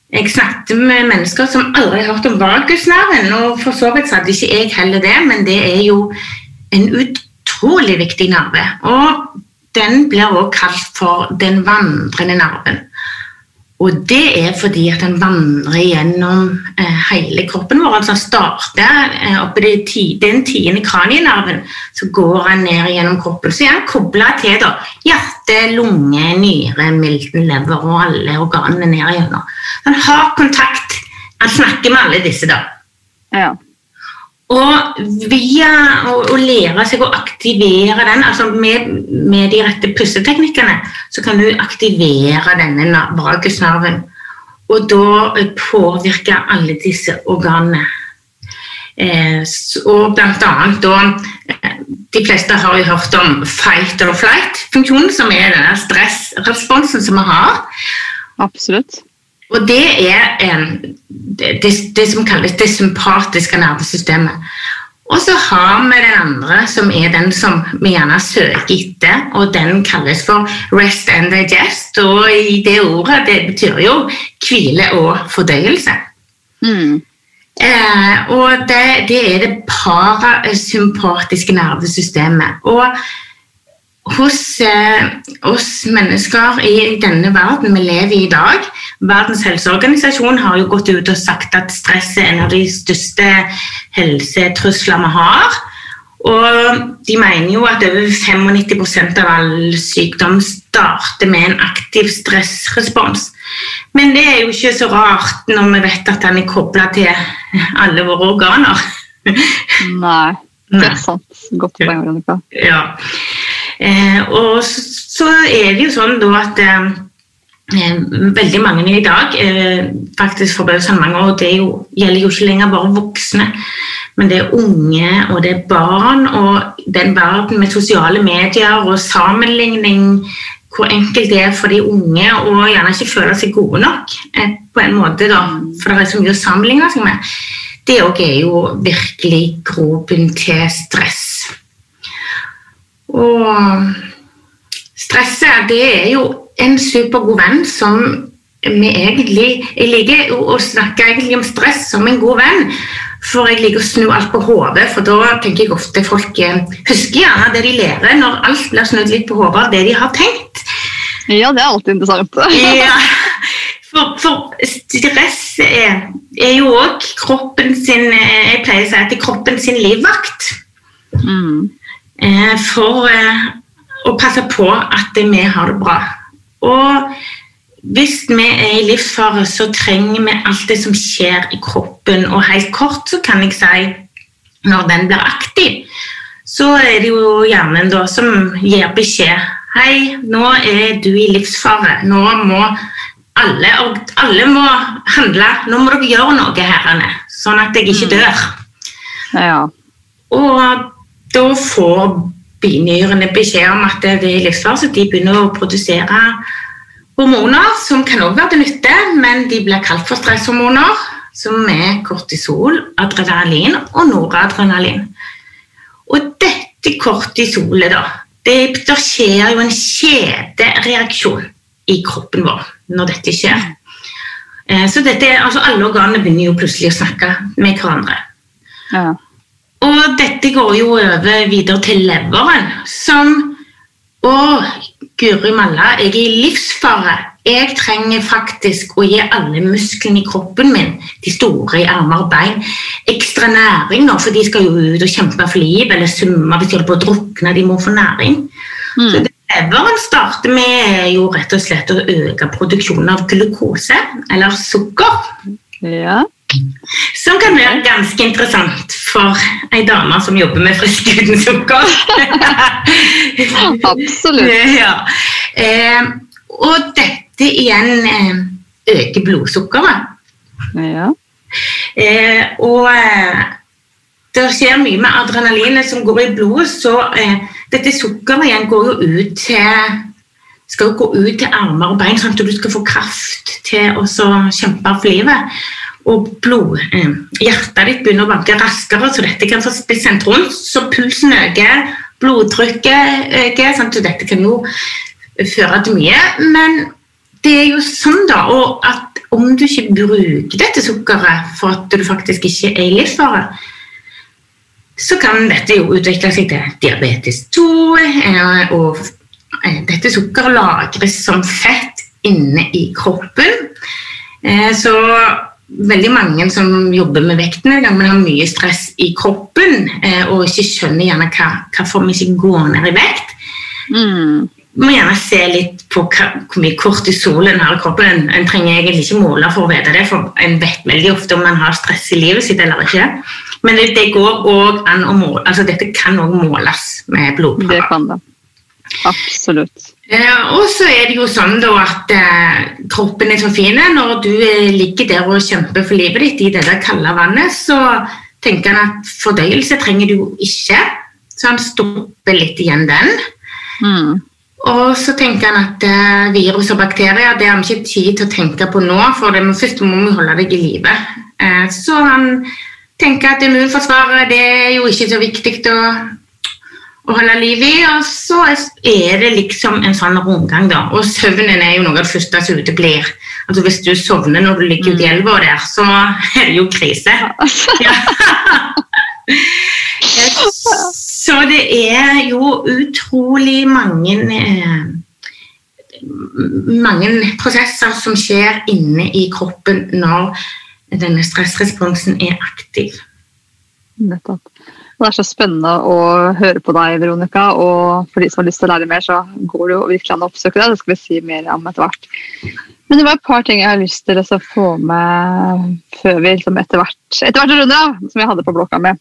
jeg snakket med mennesker som aldri har hørt om vagusnerven. Og for så vidt hadde ikke jeg heller det, men det er jo en utrolig viktig nerve. Og den blir også kalt for den vandrende nerven. Og det er fordi at den vandrer gjennom eh, hele kroppen vår. altså starter eh, oppe i ti, den tiende kranienerven, så går han ned gjennom kroppen. Så er han kobla til da, hjerte, lunge, nyre, milten, lever og alle organene ned igjennom. Han har kontakt. Han snakker med alle disse, da. Ja. Og via å, å lære seg å aktivere den, altså med, med de rette pusteteknikkene, så kan du aktivere denne vagusnerven. Og da eh, påvirke alle disse organene. Eh, og blant annet da eh, De fleste har jo hørt om fight or flight-funksjonen, som er denne stressresponsen som vi har. Absolutt. Og det er det, det, det som kalles det sympatiske nervesystemet. Og så har vi den andre, som er den som vi gjerne søker etter, og den kalles for rest and digest. Og i det ordet, det betyr jo hvile og fordøyelse. Mm. Eh, og det, det er det parasympatiske nervesystemet. Og hos eh, oss mennesker i denne verden vi lever i i dag Verdens helseorganisasjon har jo gått ut og sagt at stress er en av de største helsetrusler vi har. Og de mener jo at over 95% av all sykdom starter med en aktiv stressrespons. Men det er jo ikke så rart når vi vet at den er kobla til alle våre organer. Nei, det er sant. Godt poeng, Veronica. Ja. Eh, og så, er det jo sånn at eh, eh, veldig mange i dag, faktisk forbausende mange, og det jo, gjelder jo ikke lenger bare voksne, men det er unge og det er barn, og den verden med sosiale medier og sammenligning hvor enkelt det er for de unge å gjerne ikke føle seg gode nok. På en måte da, For det er så mye å sammenligne seg med. Det òg er jo virkelig grobunn til stress. Og stresset, det er jo en supergod venn som vi egentlig Jeg liker å snakke egentlig om stress som en god venn. For jeg liker å snu alt på hodet, for da tenker jeg ofte folk eh, husker gjerne det de lærer, når alt blir snudd litt på hodet av det de har tenkt. Ja, det er alltid interessant. ja, for, for, stress er, er jo òg kroppen sin eh, Jeg pleier å si at det er kroppen sin livvakt. Mm. Eh, for å passe på at vi har det bra. Og hvis vi er i livsfare, så trenger vi alt det som skjer i kroppen. Og helt kort så kan jeg si når den blir aktiv, så er det jo hjernen da som gir beskjed. Hei, nå er du i livsfare. Nå må alle, alle må handle. Nå må dere gjøre noe, herrene, sånn at jeg ikke mm. dør. Ja. Og da får binyrene beskjed om at det er livsfare, så de begynner å produsere Hormoner som kan også være til nytte, men de blir kalt for stresshormoner, som er kortisol, adrenalin og noradrenalin. Og dette kortisolet, da det, det skjer jo en kjedereaksjon i kroppen vår når dette skjer. Eh, så dette, altså Alle organene begynner jo plutselig å snakke med hverandre. Ja. Og dette går jo over videre til leveren, som Å, Guri malla, jeg er i livsfare. Jeg trenger faktisk å gi alle musklene i kroppen min, de store i armer og bein, ekstra næring nå, for de skal jo ut og kjempe for liv eller summe hvis de holder på å drukne. De må få næring. Mm. Så det leveren starter med, jo rett og slett å øke produksjonen av glukose, eller sukker. Ja. Som kan være ganske interessant for ei dame som jobber med frisk uten sukker. Absolutt. Ja. Eh, og dette igjen eh, øker blodsukkeret. Ja. Eh, og eh, det skjer mye med adrenalinet som går i blodet, så eh, dette sukkeret igjen går jo ut til skal jo gå ut til armer og bein, sånn at du skal få kraft til å kjempe for livet og blod, eh, hjertet ditt begynner å banke raskere, så dette kan få sendt rundt. Så pulsen øker, blodtrykket øker. Sant? Så dette kan jo føre til mye. Men det er jo sånn da, og at om du ikke bruker dette sukkeret for at du faktisk ikke er i livsfare, så kan dette jo utvikle seg til diabetes 2. Eh, og eh, dette sukkeret lagres som fett inne i kroppen. Så veldig mange som jobber med vekten men har mye stress i kroppen eh, og ikke skjønner gjerne hva, hvorfor vi ikke går ned i vekt. Mm. må gjerne se litt på hva, hvor mye kortisol en har i kroppen. En, en, trenger egentlig ikke måle for å vite det, for en vet veldig ofte om man har stress i livet sitt eller ikke. Men det, det går òg an å måle altså Dette kan òg måles med blodprøver. Det kan det. Absolutt. Eh, og så er det jo sånn da at eh, kroppen er så fin når du eh, ligger der og kjemper for livet ditt i det der kalde vannet, så tenker han at fordøyelse trenger du jo ikke. Så han stopper litt igjen den. Mm. Og så tenker han at eh, virus og bakterier det har vi ikke tid til å tenke på nå, for det, må, først må vi holde deg i live. Eh, så han tenker at immunforsvaret det er jo ikke så viktig å å holde liv i. Og så er det liksom en sånn rundgang, da. Og søvnen er jo noe av det første som uteblir. Altså Hvis du sovner når du ligger ute i mm. elva der, så er det jo krise. Ja. så det er jo utrolig mange eh, mange prosesser som skjer inne i kroppen når denne stressresponsen er aktiv. Nettopp. Det er så spennende å høre på deg, Veronica. Og for de som har lyst til å lære mer, så går det jo virkelig an å oppsøke deg. Det skal vi si mer om etter hvert. Men det var et par ting jeg har lyst til å få med før vi liksom etter hvert, etter hvert runder av, som jeg hadde på blokka med.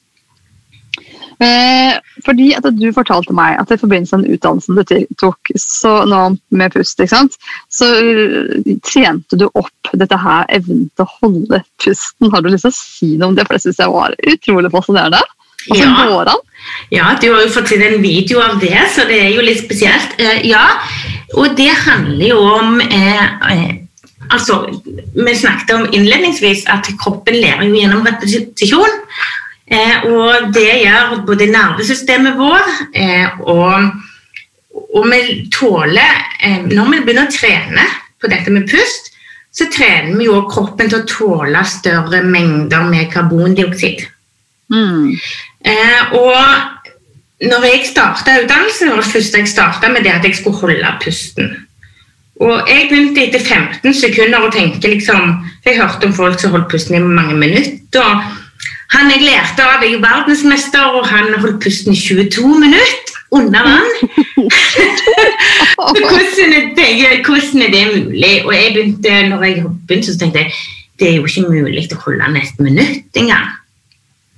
Eh, fordi at du fortalte meg at i forbindelse med den utdannelsen du tok så nå med pust, så uh, trente du opp dette her evnen til å holde pusten. Har du lyst til å si noe om det? For det syns jeg var utrolig fascinerende. Altså, ja. går an. Ja, du har jo fått inn en video av det, så det er jo litt spesielt. Eh, ja, og det handler jo om eh, altså, Vi snakket om innledningsvis at kroppen lærer jo gjennom repetisjon. Eh, og det gjør både nervesystemet vår eh, og, og vi tåler eh, Når vi begynner å trene på dette med pust, så trener vi jo kroppen til å tåle større mengder med karbondioksid. Mm. Eh, og når jeg starta utdannelsen, var det første jeg starta med det at jeg skulle holde pusten. Og jeg begynte etter 15 sekunder å tenke liksom Jeg hørte om folk som holdt pusten i mange minutter. og han jeg lærte av, er jo verdensmester, og han holdt pusten i 22 minutter under vann. hvordan, er det, hvordan, er det, mulig? Og jeg begynte, når jeg begynte, så tenkte jeg det er jo ikke mulig å holde den et minutt engang.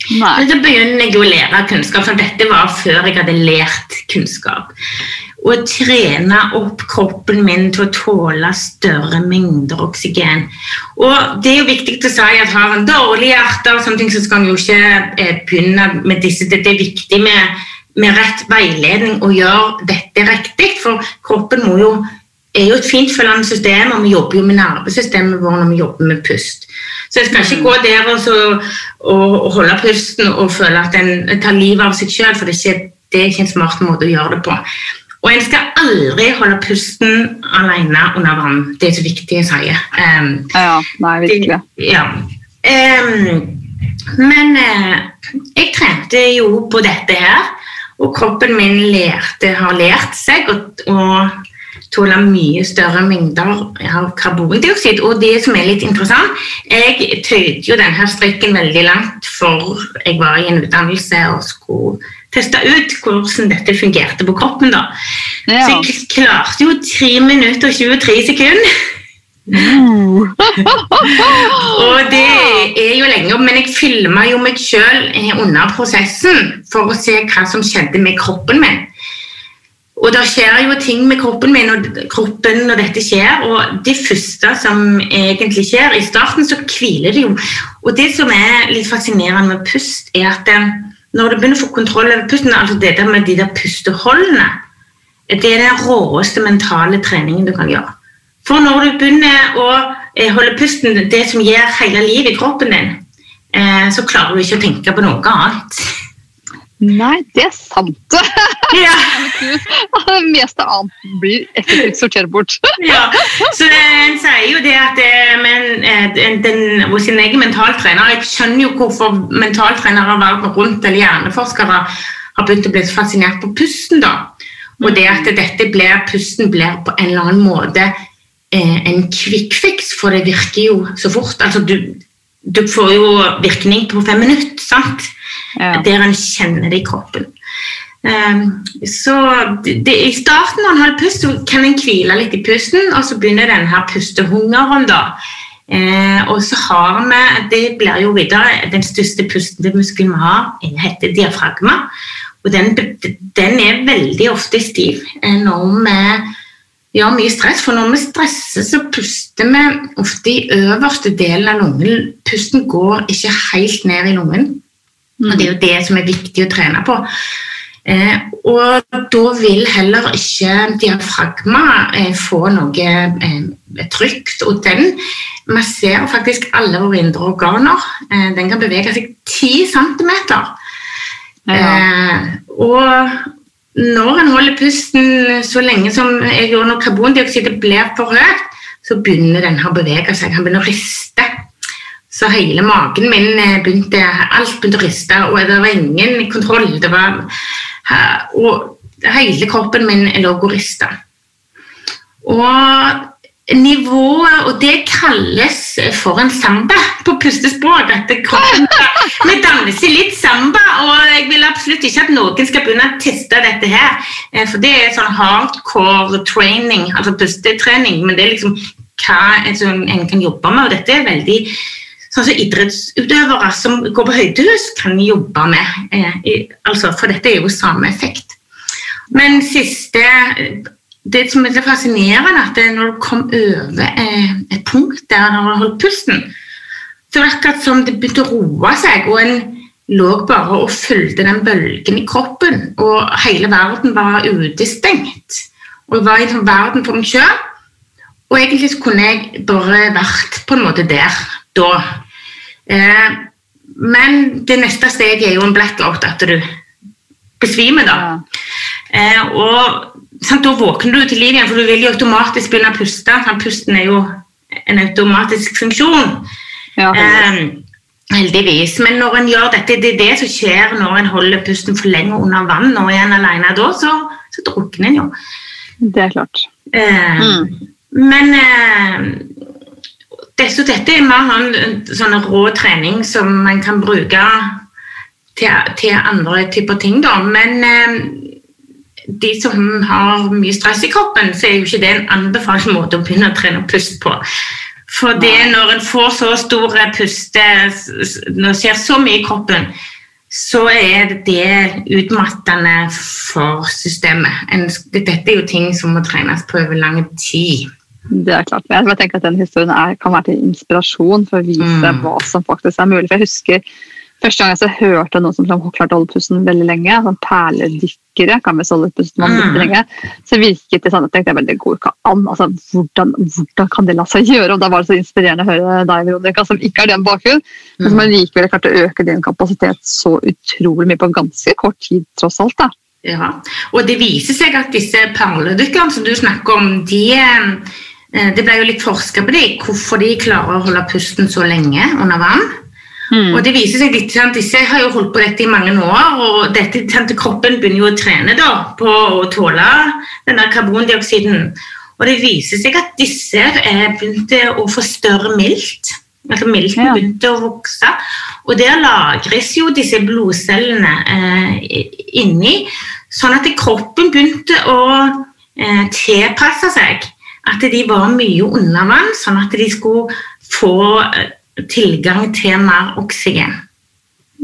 Men så begynner jeg å lære kunnskap, for dette var før jeg hadde lært kunnskap å trene opp kroppen min til å tåle større mengder oksygen. Og Det er jo viktig å si at har en dårlig hjerte, og sånne ting, så skal en jo ikke eh, begynne med disse. Det er viktig med, med rett veiledning å gjøre dette riktig, for kroppen jo er jo et fint følgende system, og vi jobber jo med nervesystemet vårt når vi jobber med pust. Så jeg skal ikke mm. gå der og, så, og, holde pusten og føle at en tar livet av seg sjøl, for det er, ikke, det er ikke en smart måte å gjøre det på. Og en skal aldri holde pusten alene under vann. Det er så viktig å si. Um, ja, nei, virkelig. Det, ja. Um, men uh, jeg trente jo på dette her, og kroppen min lærte, har lært seg å tåle mye større mengder av karbondioksid. Og det som er litt interessant, jeg tøyde jo denne strikken veldig langt for jeg var i en utdannelse og skulle teste ut hvordan dette fungerte på kroppen. da. Ja. Så jeg klarte jo 3 minutter og 23 sekunder. Uh. og det er jo lenge, men jeg filma jo meg sjøl eh, under prosessen for å se hva som skjedde med kroppen min. Og det skjer jo ting med kroppen min og kroppen når dette skjer. Og det første som egentlig skjer I starten så hviler det jo. Og det som er litt fascinerende med pust, er at eh, når du begynner å få kontroll over pusten, altså det der med de der pusteholdene, det er den råeste mentale treningen du kan gjøre. For når du begynner å eh, holde pusten, det som gir hele livet i kroppen din, eh, så klarer du ikke å tenke på noe annet. Nei, det er sant. Ja. det meste annet blir effektivt sortert bort. ja, så En sier jo det at eh, men, den, den, hos sin egen mentaltrener Jeg skjønner jo hvorfor mentaltrenere verden rundt eller hjerneforskere har begynt å bli fascinert på pusten. da. Og det at dette blir, pusten blir på en eller annen måte eh, en quick fix, for det virker jo så fort. altså du, du får jo virkning på fem minutter. sant? ja. der en kjenner det i kroppen. Um, så det, I starten når en holder pust, så kan en hvile litt i pusten, og så begynner denne pustehungeren. da. Eh, og så har vi Det blir jo videre Den største pustemuskelen vi har, heter diafragma. Og den, den, er veldig ofte stiv eh, når vi gjør mye stress. For når vi stresser, så puster vi ofte i øverste delen av lungen. Pusten går ikke helt ned i lungen. Og Det er jo det som er viktig å trene på. Eh, og da vil heller ikke diafragma eh, få noe eh, trygt. Og den masserer faktisk alle våre indre organer. Eh, den kan bevege seg 10 cm. Ja. og når en holder pusten så lenge som jeg gjør når karbondioksidet blir for høyt, så begynner den å bevege seg. Han begynner å riste. Så hele magen min eh, begynte alt begynte å riste, og det var ingen kontroll. Det var, og hele kroppen min lå og rista. Og nivået Og det kalles for en samba på pustespråk. At kroppen, vi danser litt samba, og jeg vil absolutt ikke at noen skal begynne å teste dette her. Eh, for det er sånn hardcore training, altså pustetrening, men det er liksom hva en kan jobbe med. og dette er veldig sånn som idrettsutøvere som går på høydehus, kan jobbe med. Eh, altså, for dette er jo samme effekt. Men siste Det som er fascinerende, at når du kom over eh, et punkt der du holdt pusten, så virker det som det begynte å roe seg. og en lå bare og fulgte den bølgen i kroppen, og hele verden var utestengt. Og jeg var i en verden for meg sjøl. Og egentlig så kunne jeg bare vært på en måte der da. Eh, men det neste steget er jo en blackout, at du besvimer, da. Ja. Eh, og sant, da våkner du til liv igjen, for du vil jo automatisk begynne å puste. Sant? Pusten er jo en automatisk funksjon. Ja, eh, heldigvis. Men når en gjør dette, det er det som skjer når en holder pusten for lenge under vann er en alene da, så, så drukner en jo. Det er klart. Eh, mm. Men eh, dette, dette, er mer sånn, sånn rå trening som man kan bruke til, til andre typer ting, da. Men eh, de som har mye stress i kroppen, så er jo ikke det en anbefalt måte å begynne å trene pust på. For det når en får så store puste, når det skjer så mye i kroppen, så er det utmattende for systemet. Dette er jo ting som må trenes på over lang tid. Det er klart. Jeg tenker at den historien er, kan være til inspirasjon for å vise mm. hva som faktisk er mulig. For jeg husker Første gang jeg hørte noen som klarte å holde pusten veldig lenge, sånn perledykkere kan vi holde pusten mm. lenge, så virket det sånn at jeg tenkte det går ikke an. Altså, hvordan, hvordan, kan det la seg gjøre? Og Da var det så inspirerende å høre deg, Veronica, som ikke har den bakgrunnen, mm. men som allikevel klarte å øke din kapasitet så utrolig mye på ganske kort tid, tross alt. da. Ja, og det viser seg at disse perledykkerne som du snakker om, de eh, det ble jo litt forska på dem, hvorfor de klarer å holde pusten så lenge under vann. Mm. Og det viser seg litt, sant, Disse har jo holdt på dette i mange år, og dette, sant, kroppen begynner jo å trene da, på å tåle denne karbondioksiden. Og det viser seg at disse eh, begynte å få større milt. Altså Milten ja. begynte å vokse. Og der lagres jo disse blodcellene eh, inni, sånn at kroppen begynte å eh, tilpasse seg. At de var mye under vann, sånn at de skulle få eh, tilgang til mer oksygen.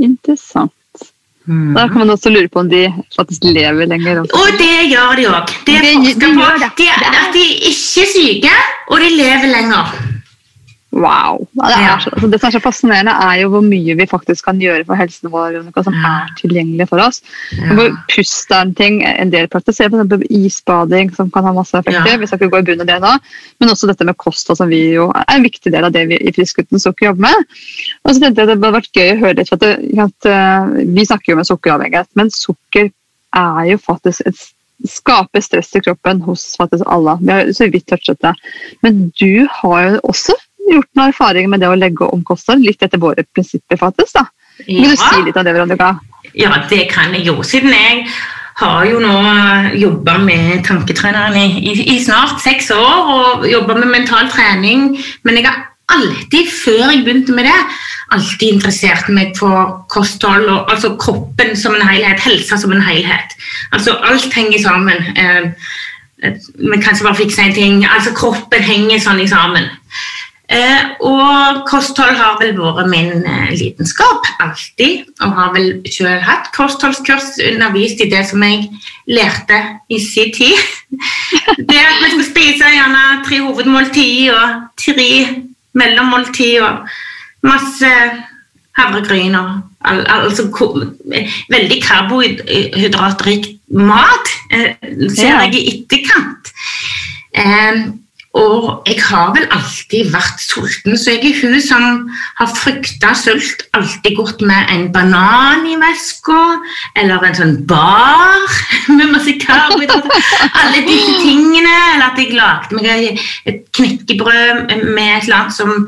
Interessant. Mm. Da kan man også lure på om de faktisk lever lenger. Også. Og det gjør de òg. De, de, de. De, de ikke er syke, og de lever lenger. Wow. Det, er, så, altså, det, som er så fascinerende, er jo hvor mye vi faktisk kan gjøre for helsen vår noe som er tilgjengelig for oss. Ja. Pust er en ting en del praktiserer, f.eks. isbading, som kan ha masse effekter. Ja. Vi skal ikke gå i bunnen av det nå. Men også dette med kost, som vi jo er en viktig del av det vi i Friskgutten Sukker jobber med. Og så tenkte jeg Det hadde vært gøy å høre litt, for at, det, at uh, Vi snakker jo om sukkeravhengighet, men sukker er jo faktisk et skaper stress i kroppen hos faktisk alle. Vi har så vidt touchet det. Men du har jo også gjort noen erfaringer med det å legge om kosthold, litt etter våre prinsipper, faktisk. da. Vil du si litt om det, Veronica? Ja, det kan jeg jo. Siden jeg har jo nå jobba med tanketreneren i, i, i, snart seks år og jobba med mental trening. Men jeg har alltid, før jeg begynte med det, alltid interessert meg for kosthold og altså kroppen som en helhet, helsa som en helhet. Altså alt henger sammen. Eh, vi kan ikke bare fikse en ting. Altså kroppen henger sånn i sammen. Eh, og kosthold har vel vært min eh, lidenskap alltid. Og har vel selv hatt kostholdskurs, undervist i det som jeg lærte i sin tid. Det at vi skal spise gjerne tre hovedmåltid og tre mellommåltid og masse havregryn og al altså veldig karbohydratrik mat, eh, ser jeg i etterkant. Og jeg har vel alltid vært sulten, så jeg er hun som har frykta sult. Alltid gått med en banan i veska, eller en sånn bar med masse karbohydrater. Alle disse tingene. Eller at jeg lagde meg et knekkebrød med et eller annet som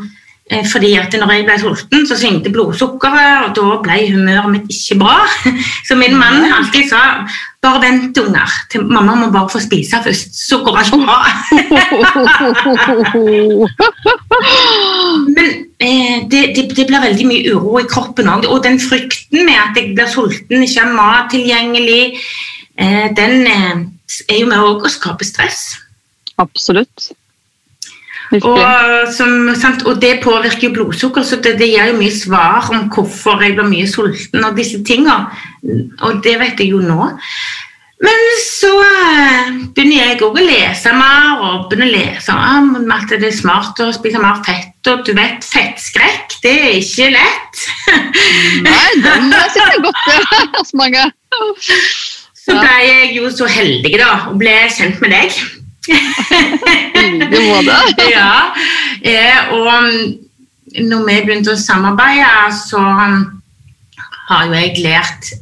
fordi at når jeg ble sulten, så svingte blodsukkeret, og da ble humøret mitt ikke bra. Så min mann alltid sa bare vent, unger, til mamma må bare få spise først, så går alt bra. Men eh, det, det, det, blir veldig mye uro i kroppen òg. Og den frykten med at jeg blir sulten, ikke har mat tilgjengelig, eh, den eh, er jo med å skape stress. Absolutt. Og, som, og, det påvirker jo blodsukker, så det, det, gir jo mye svar om hvorfor jeg blir mye sulten og disse tingene. Og det vet jeg jo nå. Men så uh, begynner jeg òg å lese mer og begynner å lese om at det er smart å spise mer fett. Og du vet, fettskrekk, det er ikke lett. Nei, den sitter godt hos mange. Så ble jeg jo så heldig da, og ble kjent med deg. det like måte. ja, eh, og når vi begynte å samarbeide, så mm, har jo jeg lært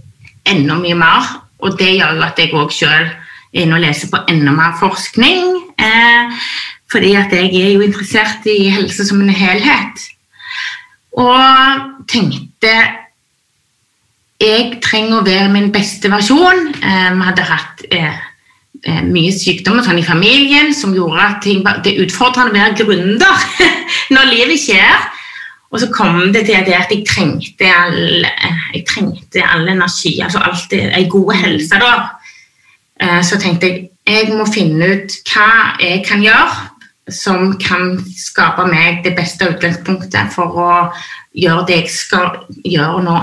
enda mye mer og det gjør jo at jeg òg sjøl er inne og leser på enda mer forskning. Eh, fordi at jeg er jo interessert i helse som en helhet. Og tenkte jeg trenger å være min beste versjon. Eh, vi hadde hatt eh mye sykdom sånn i familien som gjorde at ting, det er utfordrende å være gründer når livet skjer. Og så kom det til det at jeg trengte all, jeg trengte all energi, altså alt ei god helse. da. Eh, så tenkte jeg jeg må finne ut hva jeg kan gjøre som kan skape meg det beste utgangspunktet for å gjøre det jeg skal gjøre nå.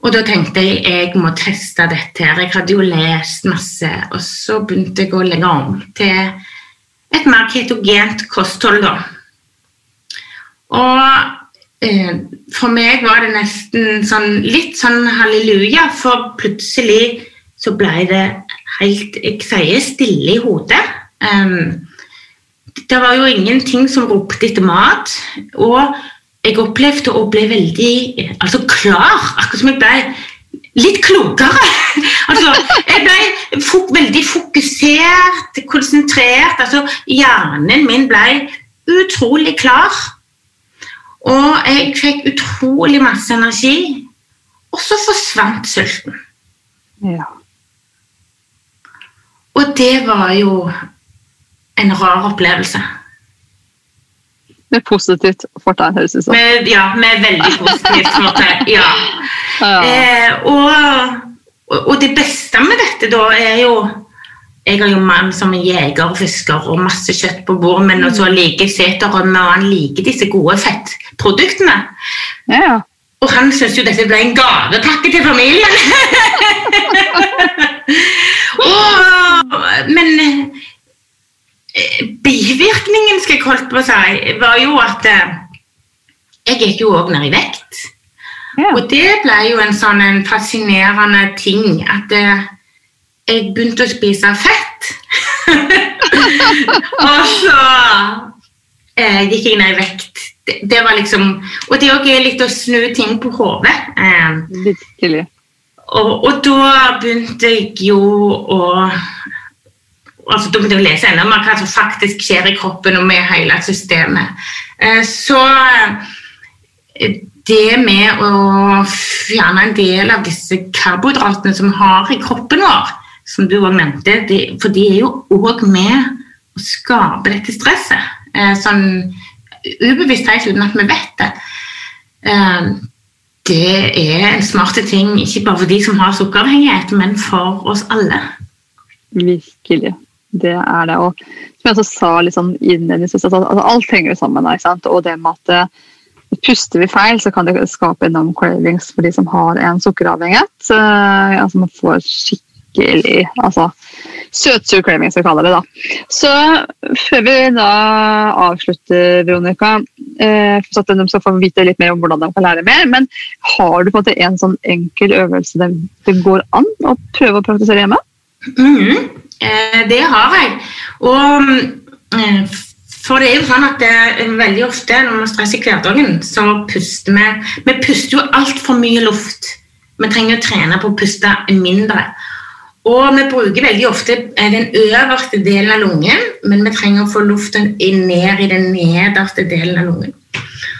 Og da tenkte jeg jeg må teste dette her. Jeg hadde jo lest masse, og så begynte jeg å legge om til et mer ketogent kosthold, da. Og Eh, for meg var det nesten sånn, litt sånn halleluja, for plutselig så ble det helt Jeg sier stille i hodet. Um, det var jo ingenting som ropte etter mat. Og jeg opplevde å bli veldig altså klar. Akkurat som jeg ble litt klokere. altså, jeg ble fok veldig fokusert, konsentrert. altså Hjernen min ble utrolig klar. Og jeg fikk utrolig masse energi. Og så forsvant sulten. Ja. Og det var jo en rar opplevelse. Med positivt fortegn, høres det ut som. Ja, med veldig positivt fortegn. Ja. ja. Eh, og, og, det beste med dette da er jo jeg har jo mann som er jeger og fisker og masse kjøtt på bordet, men også mm. liker seterrømme, og han liker disse gode fettproduktene. Ja. Og han syns jo dette ble en gavepakke til familien. og, men bivirkningen, skal jeg holde på å si, var jo at eh, jeg gikk jo òg ned i vekt. Ja. Og det ble jo en sånn en fascinerende ting at uh, jeg begynte å spise fett. og så eh, gikk jeg ned i vekt. Det, det, var liksom Og det er er litt å snu ting på hodet. Eh, og, og, da begynte jeg jo å altså Da må du lese enda mer hva som faktisk skjer i kroppen og med hele systemet. Eh, så eh, det med å fjerne en del av disse karbohydratene som vi har i kroppen vår, som du òg nevnte, det, for de er jo òg med å skape dette stresset. Eh, sånn ubevisst helt uten at vi vet det. Det er en smarte ting, ikke bare for de som har sukkeravhengighet, men for oss alle. Virkelig. Det er det. Og som jeg også sa litt sånn innledningsvis, altså, altså, alt henger sammen. Og det med at eh, Puster vi feil, så kan det skape enorm cravings for de som har en sukkeravhengighet. Uh, altså man får skikkelig altså, søtsur craving, som vi kaller det. da. Så før vi da avslutter, Veronica, eh, så at de skal få vite litt mer om hvordan de kan lære mer, men har du på en måte en sånn enkel øvelse det, går an å prøve å praktisere hjemme? Mm, eh, det har jeg. Og eh, for det er jo sånn at det, veldig ofte når vi stresser i hverdagen, så puster vi Vi puster jo altfor mye luft. Vi trenger å trene på å puste mindre. Og vi bruker veldig ofte eh, den øverste delen av lungen, men vi trenger å få luften ned i den nederste delen av lungen.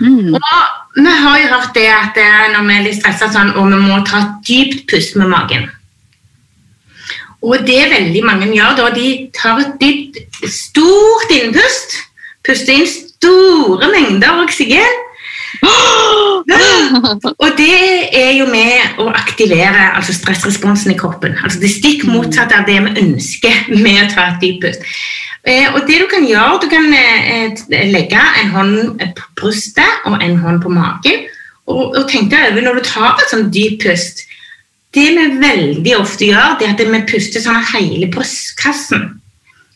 Mm. Og vi har jo hørt det at eh, når vi er litt stressa sånn, og vi må ta et dypt pust med magen. Og det veldig mange gjør da, de tar et dypt, stort innpust, puster inn store mengder oksygen, og det er jo med å aktivere altså stressresponsen i kroppen. Altså det stikk motsatte av det vi ønsker med å ta et dypt pust. Eh, og det Du kan gjøre, du kan eh, legge en hånd på brystet og en hånd på magen. Og, og tenk deg over når du tar et sånn dypt pust Det vi veldig ofte gjør, det er at vi puster sånn at hele brystkassen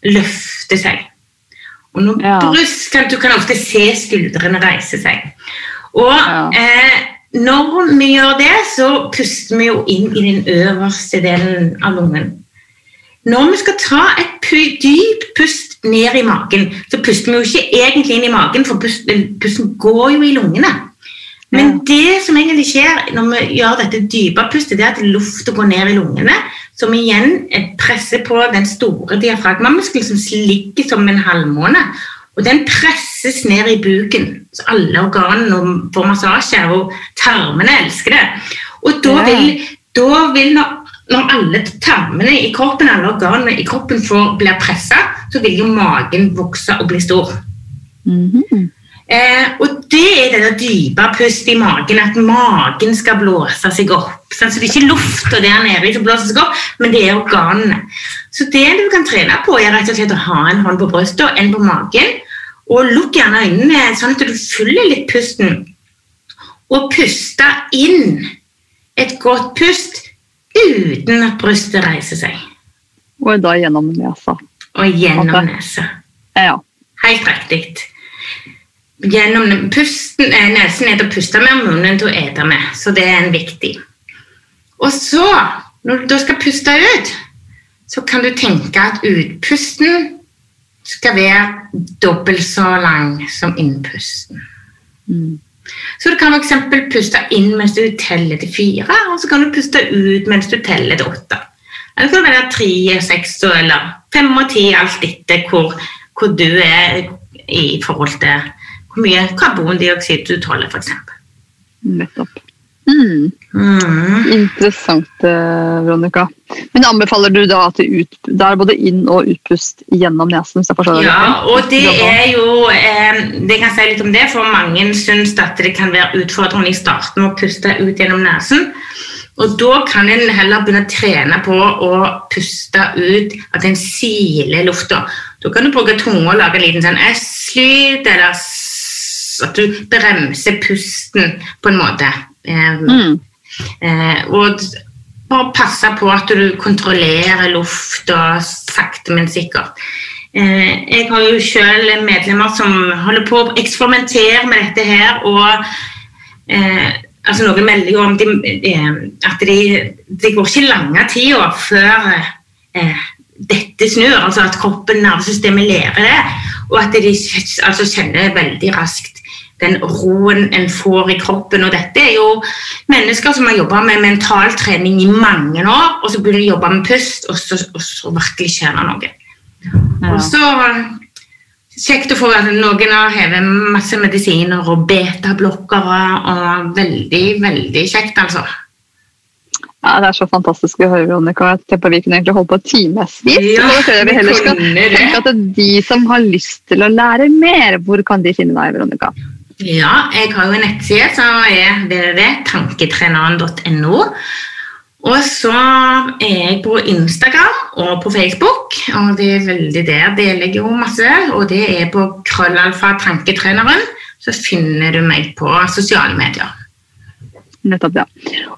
løfter seg. Og når ja. bryst kan, Du kan ofte se skuldrene reise seg. Og ja. eh, når vi gjør det, så puster vi jo inn i den øverste delen av lungen. Når vi skal ta et dypt pust ned i magen, så puster vi jo ikke egentlig inn i magen, for pusten, pusten går jo i lungene. Men det som egentlig skjer når vi gjør dette dype pustet, det er at lufta går ned i lungene, som igjen presser på den store diafragmamuskelen som ligger som en halvmåne. Og den presses ned i buken. Så alle organene får massasje, og tarmene elsker det. Og da vil, da vil når, når, alle tarmene i kroppen, alle organene i kroppen får, blir pressa, så vil jo magen vokse og bli stor. Mm -hmm. Eh, og det er det dype pustet i magen, at magen skal blåse seg opp. Så det er ikke lufta der nede som blåser seg opp, men det er organene. Så det du kan trene på, er rett og slett å ha en hånd på brystet en på magen. Og lukk gjerne øynene sånn at du følger litt pusten. Og puste inn et godt pust uten at brystet reiser seg. Og da gjennom nesa. Og gjennom nesa. Ja. Helt riktig. Gjennom pusten, eh, nesen er og puste med, og munnen til å ete med. Så det er en viktig. Og så, når du da skal puste ut, så kan du tenke at utpusten skal være dobbelt så lang som innpusten. Mm. Så du kan f.eks. puste inn mens du teller til fire, og så kan du puste ut mens du teller til åtte. Eller så kan det være tre, seks eller fem og ti, alt etter hvor, hvor, du er i forhold til hvor mye karbondioksid du tåler, f.eks. Nettopp. Mm. Mm. Interessant, eh, Veronica. Men anbefaler du da at det, ut, det er både inn- og utpust gjennom nesen? hvis jeg forstår det Ja, og det er jo eh, Det kan si litt om det, for mange syns at det kan være utfordrende i starten å puste ut gjennom nesen. Og da kan en heller begynne å trene på å puste ut at en siler lufta. Da kan du bruke tunga og lage en liten sånn S-lyd, eller at du bremser pusten på en måte. Mm. Eh, og bare passe på at du kontrollerer lufta sakte, men sikkert. Eh, jeg har jo selv medlemmer som holder på å eksperimentere med dette her. og eh, altså Noen melder jo om de, at det de går ikke lange tida før eh, dette snur, altså at kroppen, nervesystemet, lærer det. Og at de altså, kjenner veldig raskt den roen en får i kroppen. Og dette er jo mennesker som har jobba med mentaltrening i mange år, og så begynner de å jobbe med pust, og så, og så virkelig det noe. Ja. Og så Kjekt å få at noen har hevet masse medisiner og betablokkere. og Veldig, veldig kjekt, altså. Ja, Det er så fantastisk å høre, Veronica. Jeg tenker Vi kunne egentlig holdt på timevis. Ja, vi heller skal tenke at De som har lyst til å lære mer, hvor kan de finne deg, Veronica? Ja, jeg har jo en nettside som er www.tanketreneren.no. Og så er jeg på Instagram og på Facebook, og det er veldig der deler jeg jo masse. Og det er på krøllalfa tanketreneren. Så finner du meg på sosiale medier. Nettopp, ja.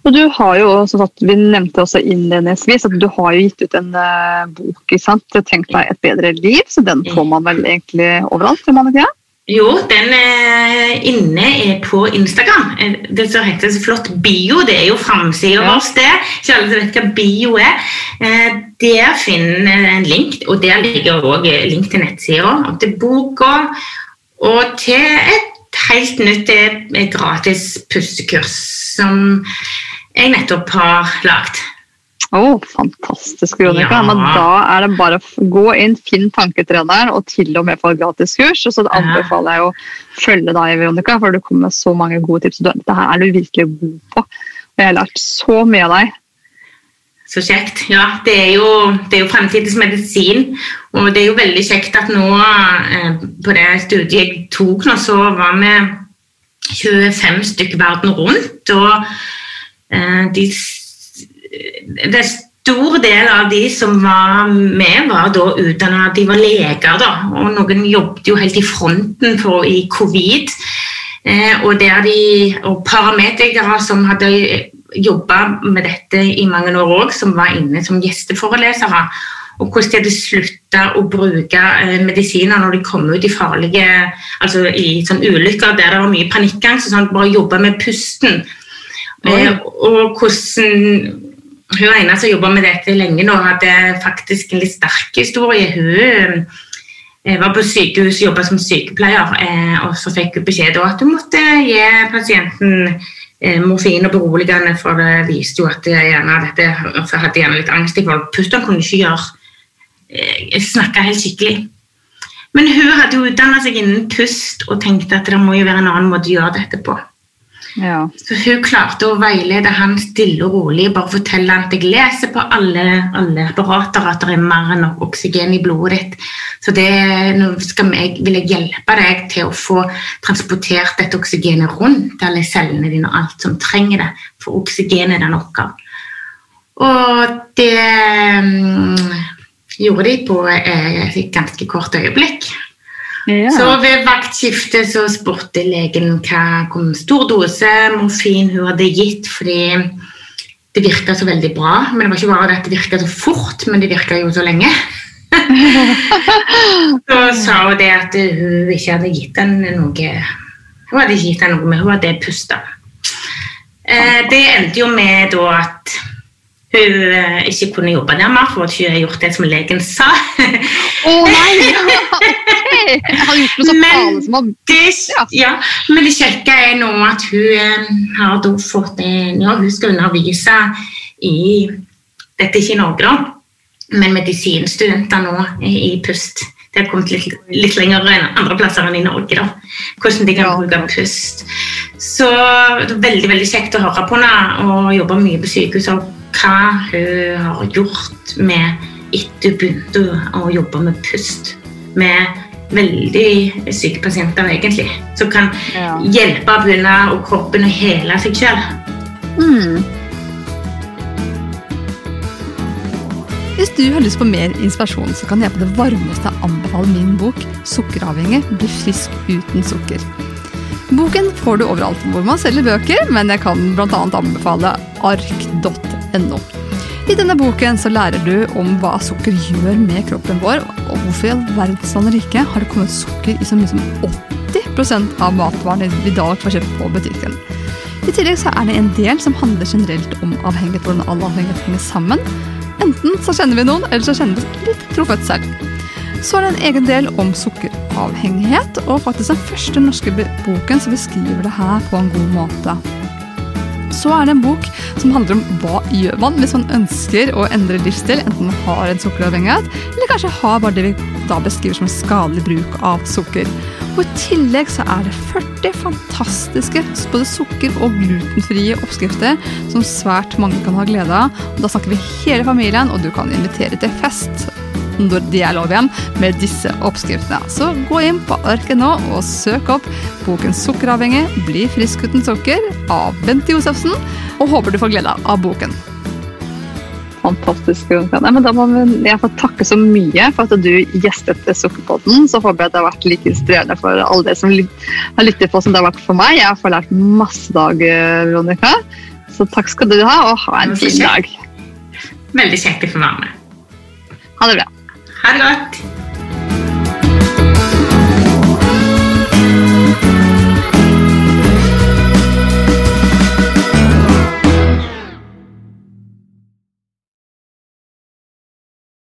Og du har jo, som sagt, Vi nevnte også innledningsvis at du har jo gitt ut en uh, bok. ikke sant? 'Tenk deg et bedre liv', så den får man vel egentlig overalt? Tror man ikke? Jo, den er inne er på Instagram. Det som heter så flott bio, det er jo framsida ja. vår. det. Ikke alle vet hva bio er. Eh, der finner en link, og der ligger òg link til nettsida, til boka og til et helt nytt et gratis pussekurs som jeg nettopp har lagd. Oh, fantastisk, Veronica. Ja. Men da er det bare å gå inn, finn tanketreneren og til og med få gratiskurs. Og så anbefaler jeg å følge deg, Veronica, for du kommer med så mange gode tips. Dette her er du virkelig god på. Og jeg har lært så mye av deg. Så kjekt. Ja, det er jo, det er jo fremtidens medisin. Og det er jo veldig kjekt at nå eh, på det studiet jeg tok nå, så var vi 25 stykker verden rundt. Og eh, de, det er stor del av de som var med, var da utdanna De var leger, da. Og noen jobbet jo helt i fronten for, i covid. Eh, og, de, og parametikere som hadde jobba med dette i mange år òg, som var inne som gjesteforelesere. Og hvordan de hadde slutta å bruke eh, medisiner når de kom ut i farlige altså i sånn ulykker der det var mye panikkangst. Sånn, bare jobbe med pusten. Eh, og hvordan Hun ene som jobba med dette lenge nå, hadde faktisk en litt sterk historie. Hun eh, var på sykehus, og jobba som sykepleier, eh, og så fikk hun beskjed om at hun måtte gi pasienten Eh, morfin og beroligende, for det viste jo at gjerne dette for hadde gjerne litt angst i forhold Pusten. Kunne ikke gjøre eh, snakke helt skikkelig. Men hun hadde jo utdanna seg innen pust og tenkte at det må jo være en annen måte å gjøre dette på. Ja. Så hun klarte å veilede han stille og rolig, bare fortelle han at jeg leser på alle, alle apparater at det er mer enn nok oksygen i blodet ditt. Så det, nå jeg, vil jeg hjelpe deg til å få transportert dette oksygenet rundt alle cellene dine og alt som trenger det, for oksygenet er nok av. Og det um, gjorde de på et ganske kort øyeblikk. Ja. Så ved vaktskiftet så spurte legen hva, hvor stor dose morfin hun hadde gitt, fordi det virka så veldig bra. Men det var ikke bare at det virka så fort, men det virka jo så lenge. så sa hun det at hun ikke hadde gitt henne noe Hun hadde ikke gitt henne noe, men hun hadde pusta. Eh, det endte jo med da at hun eh, ikke kunne jobbe der mer, for at hun har gjort det som legen sa. Å oh, nei! Jeg har gjort noe så farlig som å ja. ja, Men det kjekke er nå at hun eh, har da fått Ja, hun skal undervise i Dette er ikke i Norge, da, men medisinstudenter nå i pust. Det har kommet litt, litt lenger enn andre plasser enn i Norge. da, Hvordan de kan ja. bruke pust. Så det er veldig veldig kjekt å høre på henne og jobbe mye på sykehus hva hun har gjort med etter hun begynte å jobbe med pust. Med veldig syke pasienter, egentlig. Som kan ja. hjelpe begynne og kroppen å hele seg sjøl. Mm. Hvis du har lyst på mer inspirasjon, så kan jeg på det varmeste anbefale min bok 'Sukkeravhengig bli frisk uten sukker'. Boken får du overalt hvor man selger bøker, men jeg kan bl.a. anbefale ark.no no. I denne boken så lærer du om hva sukker gjør med kroppen vår, og hvorfor i all verdens land rike har det kommet sukker i så mye som 80% av matvarene vi i dag får kjøpt på butikken. I tillegg så er det en del som handler generelt om avhengighet, hvordan all avhengighet henger sammen. Enten så kjenner vi noen, eller så kjenner vi litt trofødt selv. Så er det en egen del om sukkeravhengighet, og faktisk den første norske boken som beskriver det her på en god måte. Så er det en bok som handler om hva gjør man hvis man ønsker å endre livsstil, enten man har en sukkeravhengighet, eller kanskje har bare det vi da beskriver som skadelig bruk av sukker. Og I tillegg så er det 40 fantastiske både sukker- og glutenfrie oppskrifter som svært mange kan ha glede av. Og da snakker vi hele familien, og du kan invitere til fest når de er lov igjen, med disse oppskriftene. Så gå inn på arket nå og søk opp boken 'Sukkeravhengig bli frisk uten sukker' av Bente Josefsen, og håper du får glede av boken. Fantastisk. Nei, men da må jeg få takke så mye for at du gjestet Sukkerpodden. Så håper jeg det har vært like inspirerende for alle dere som har lyttet på som det har vært for meg. Jeg har fått lært masse dag, Veronica. Så takk skal du ha, og ha en fin dag. Veldig kjekt å få være med. Ha det bra. Herregud.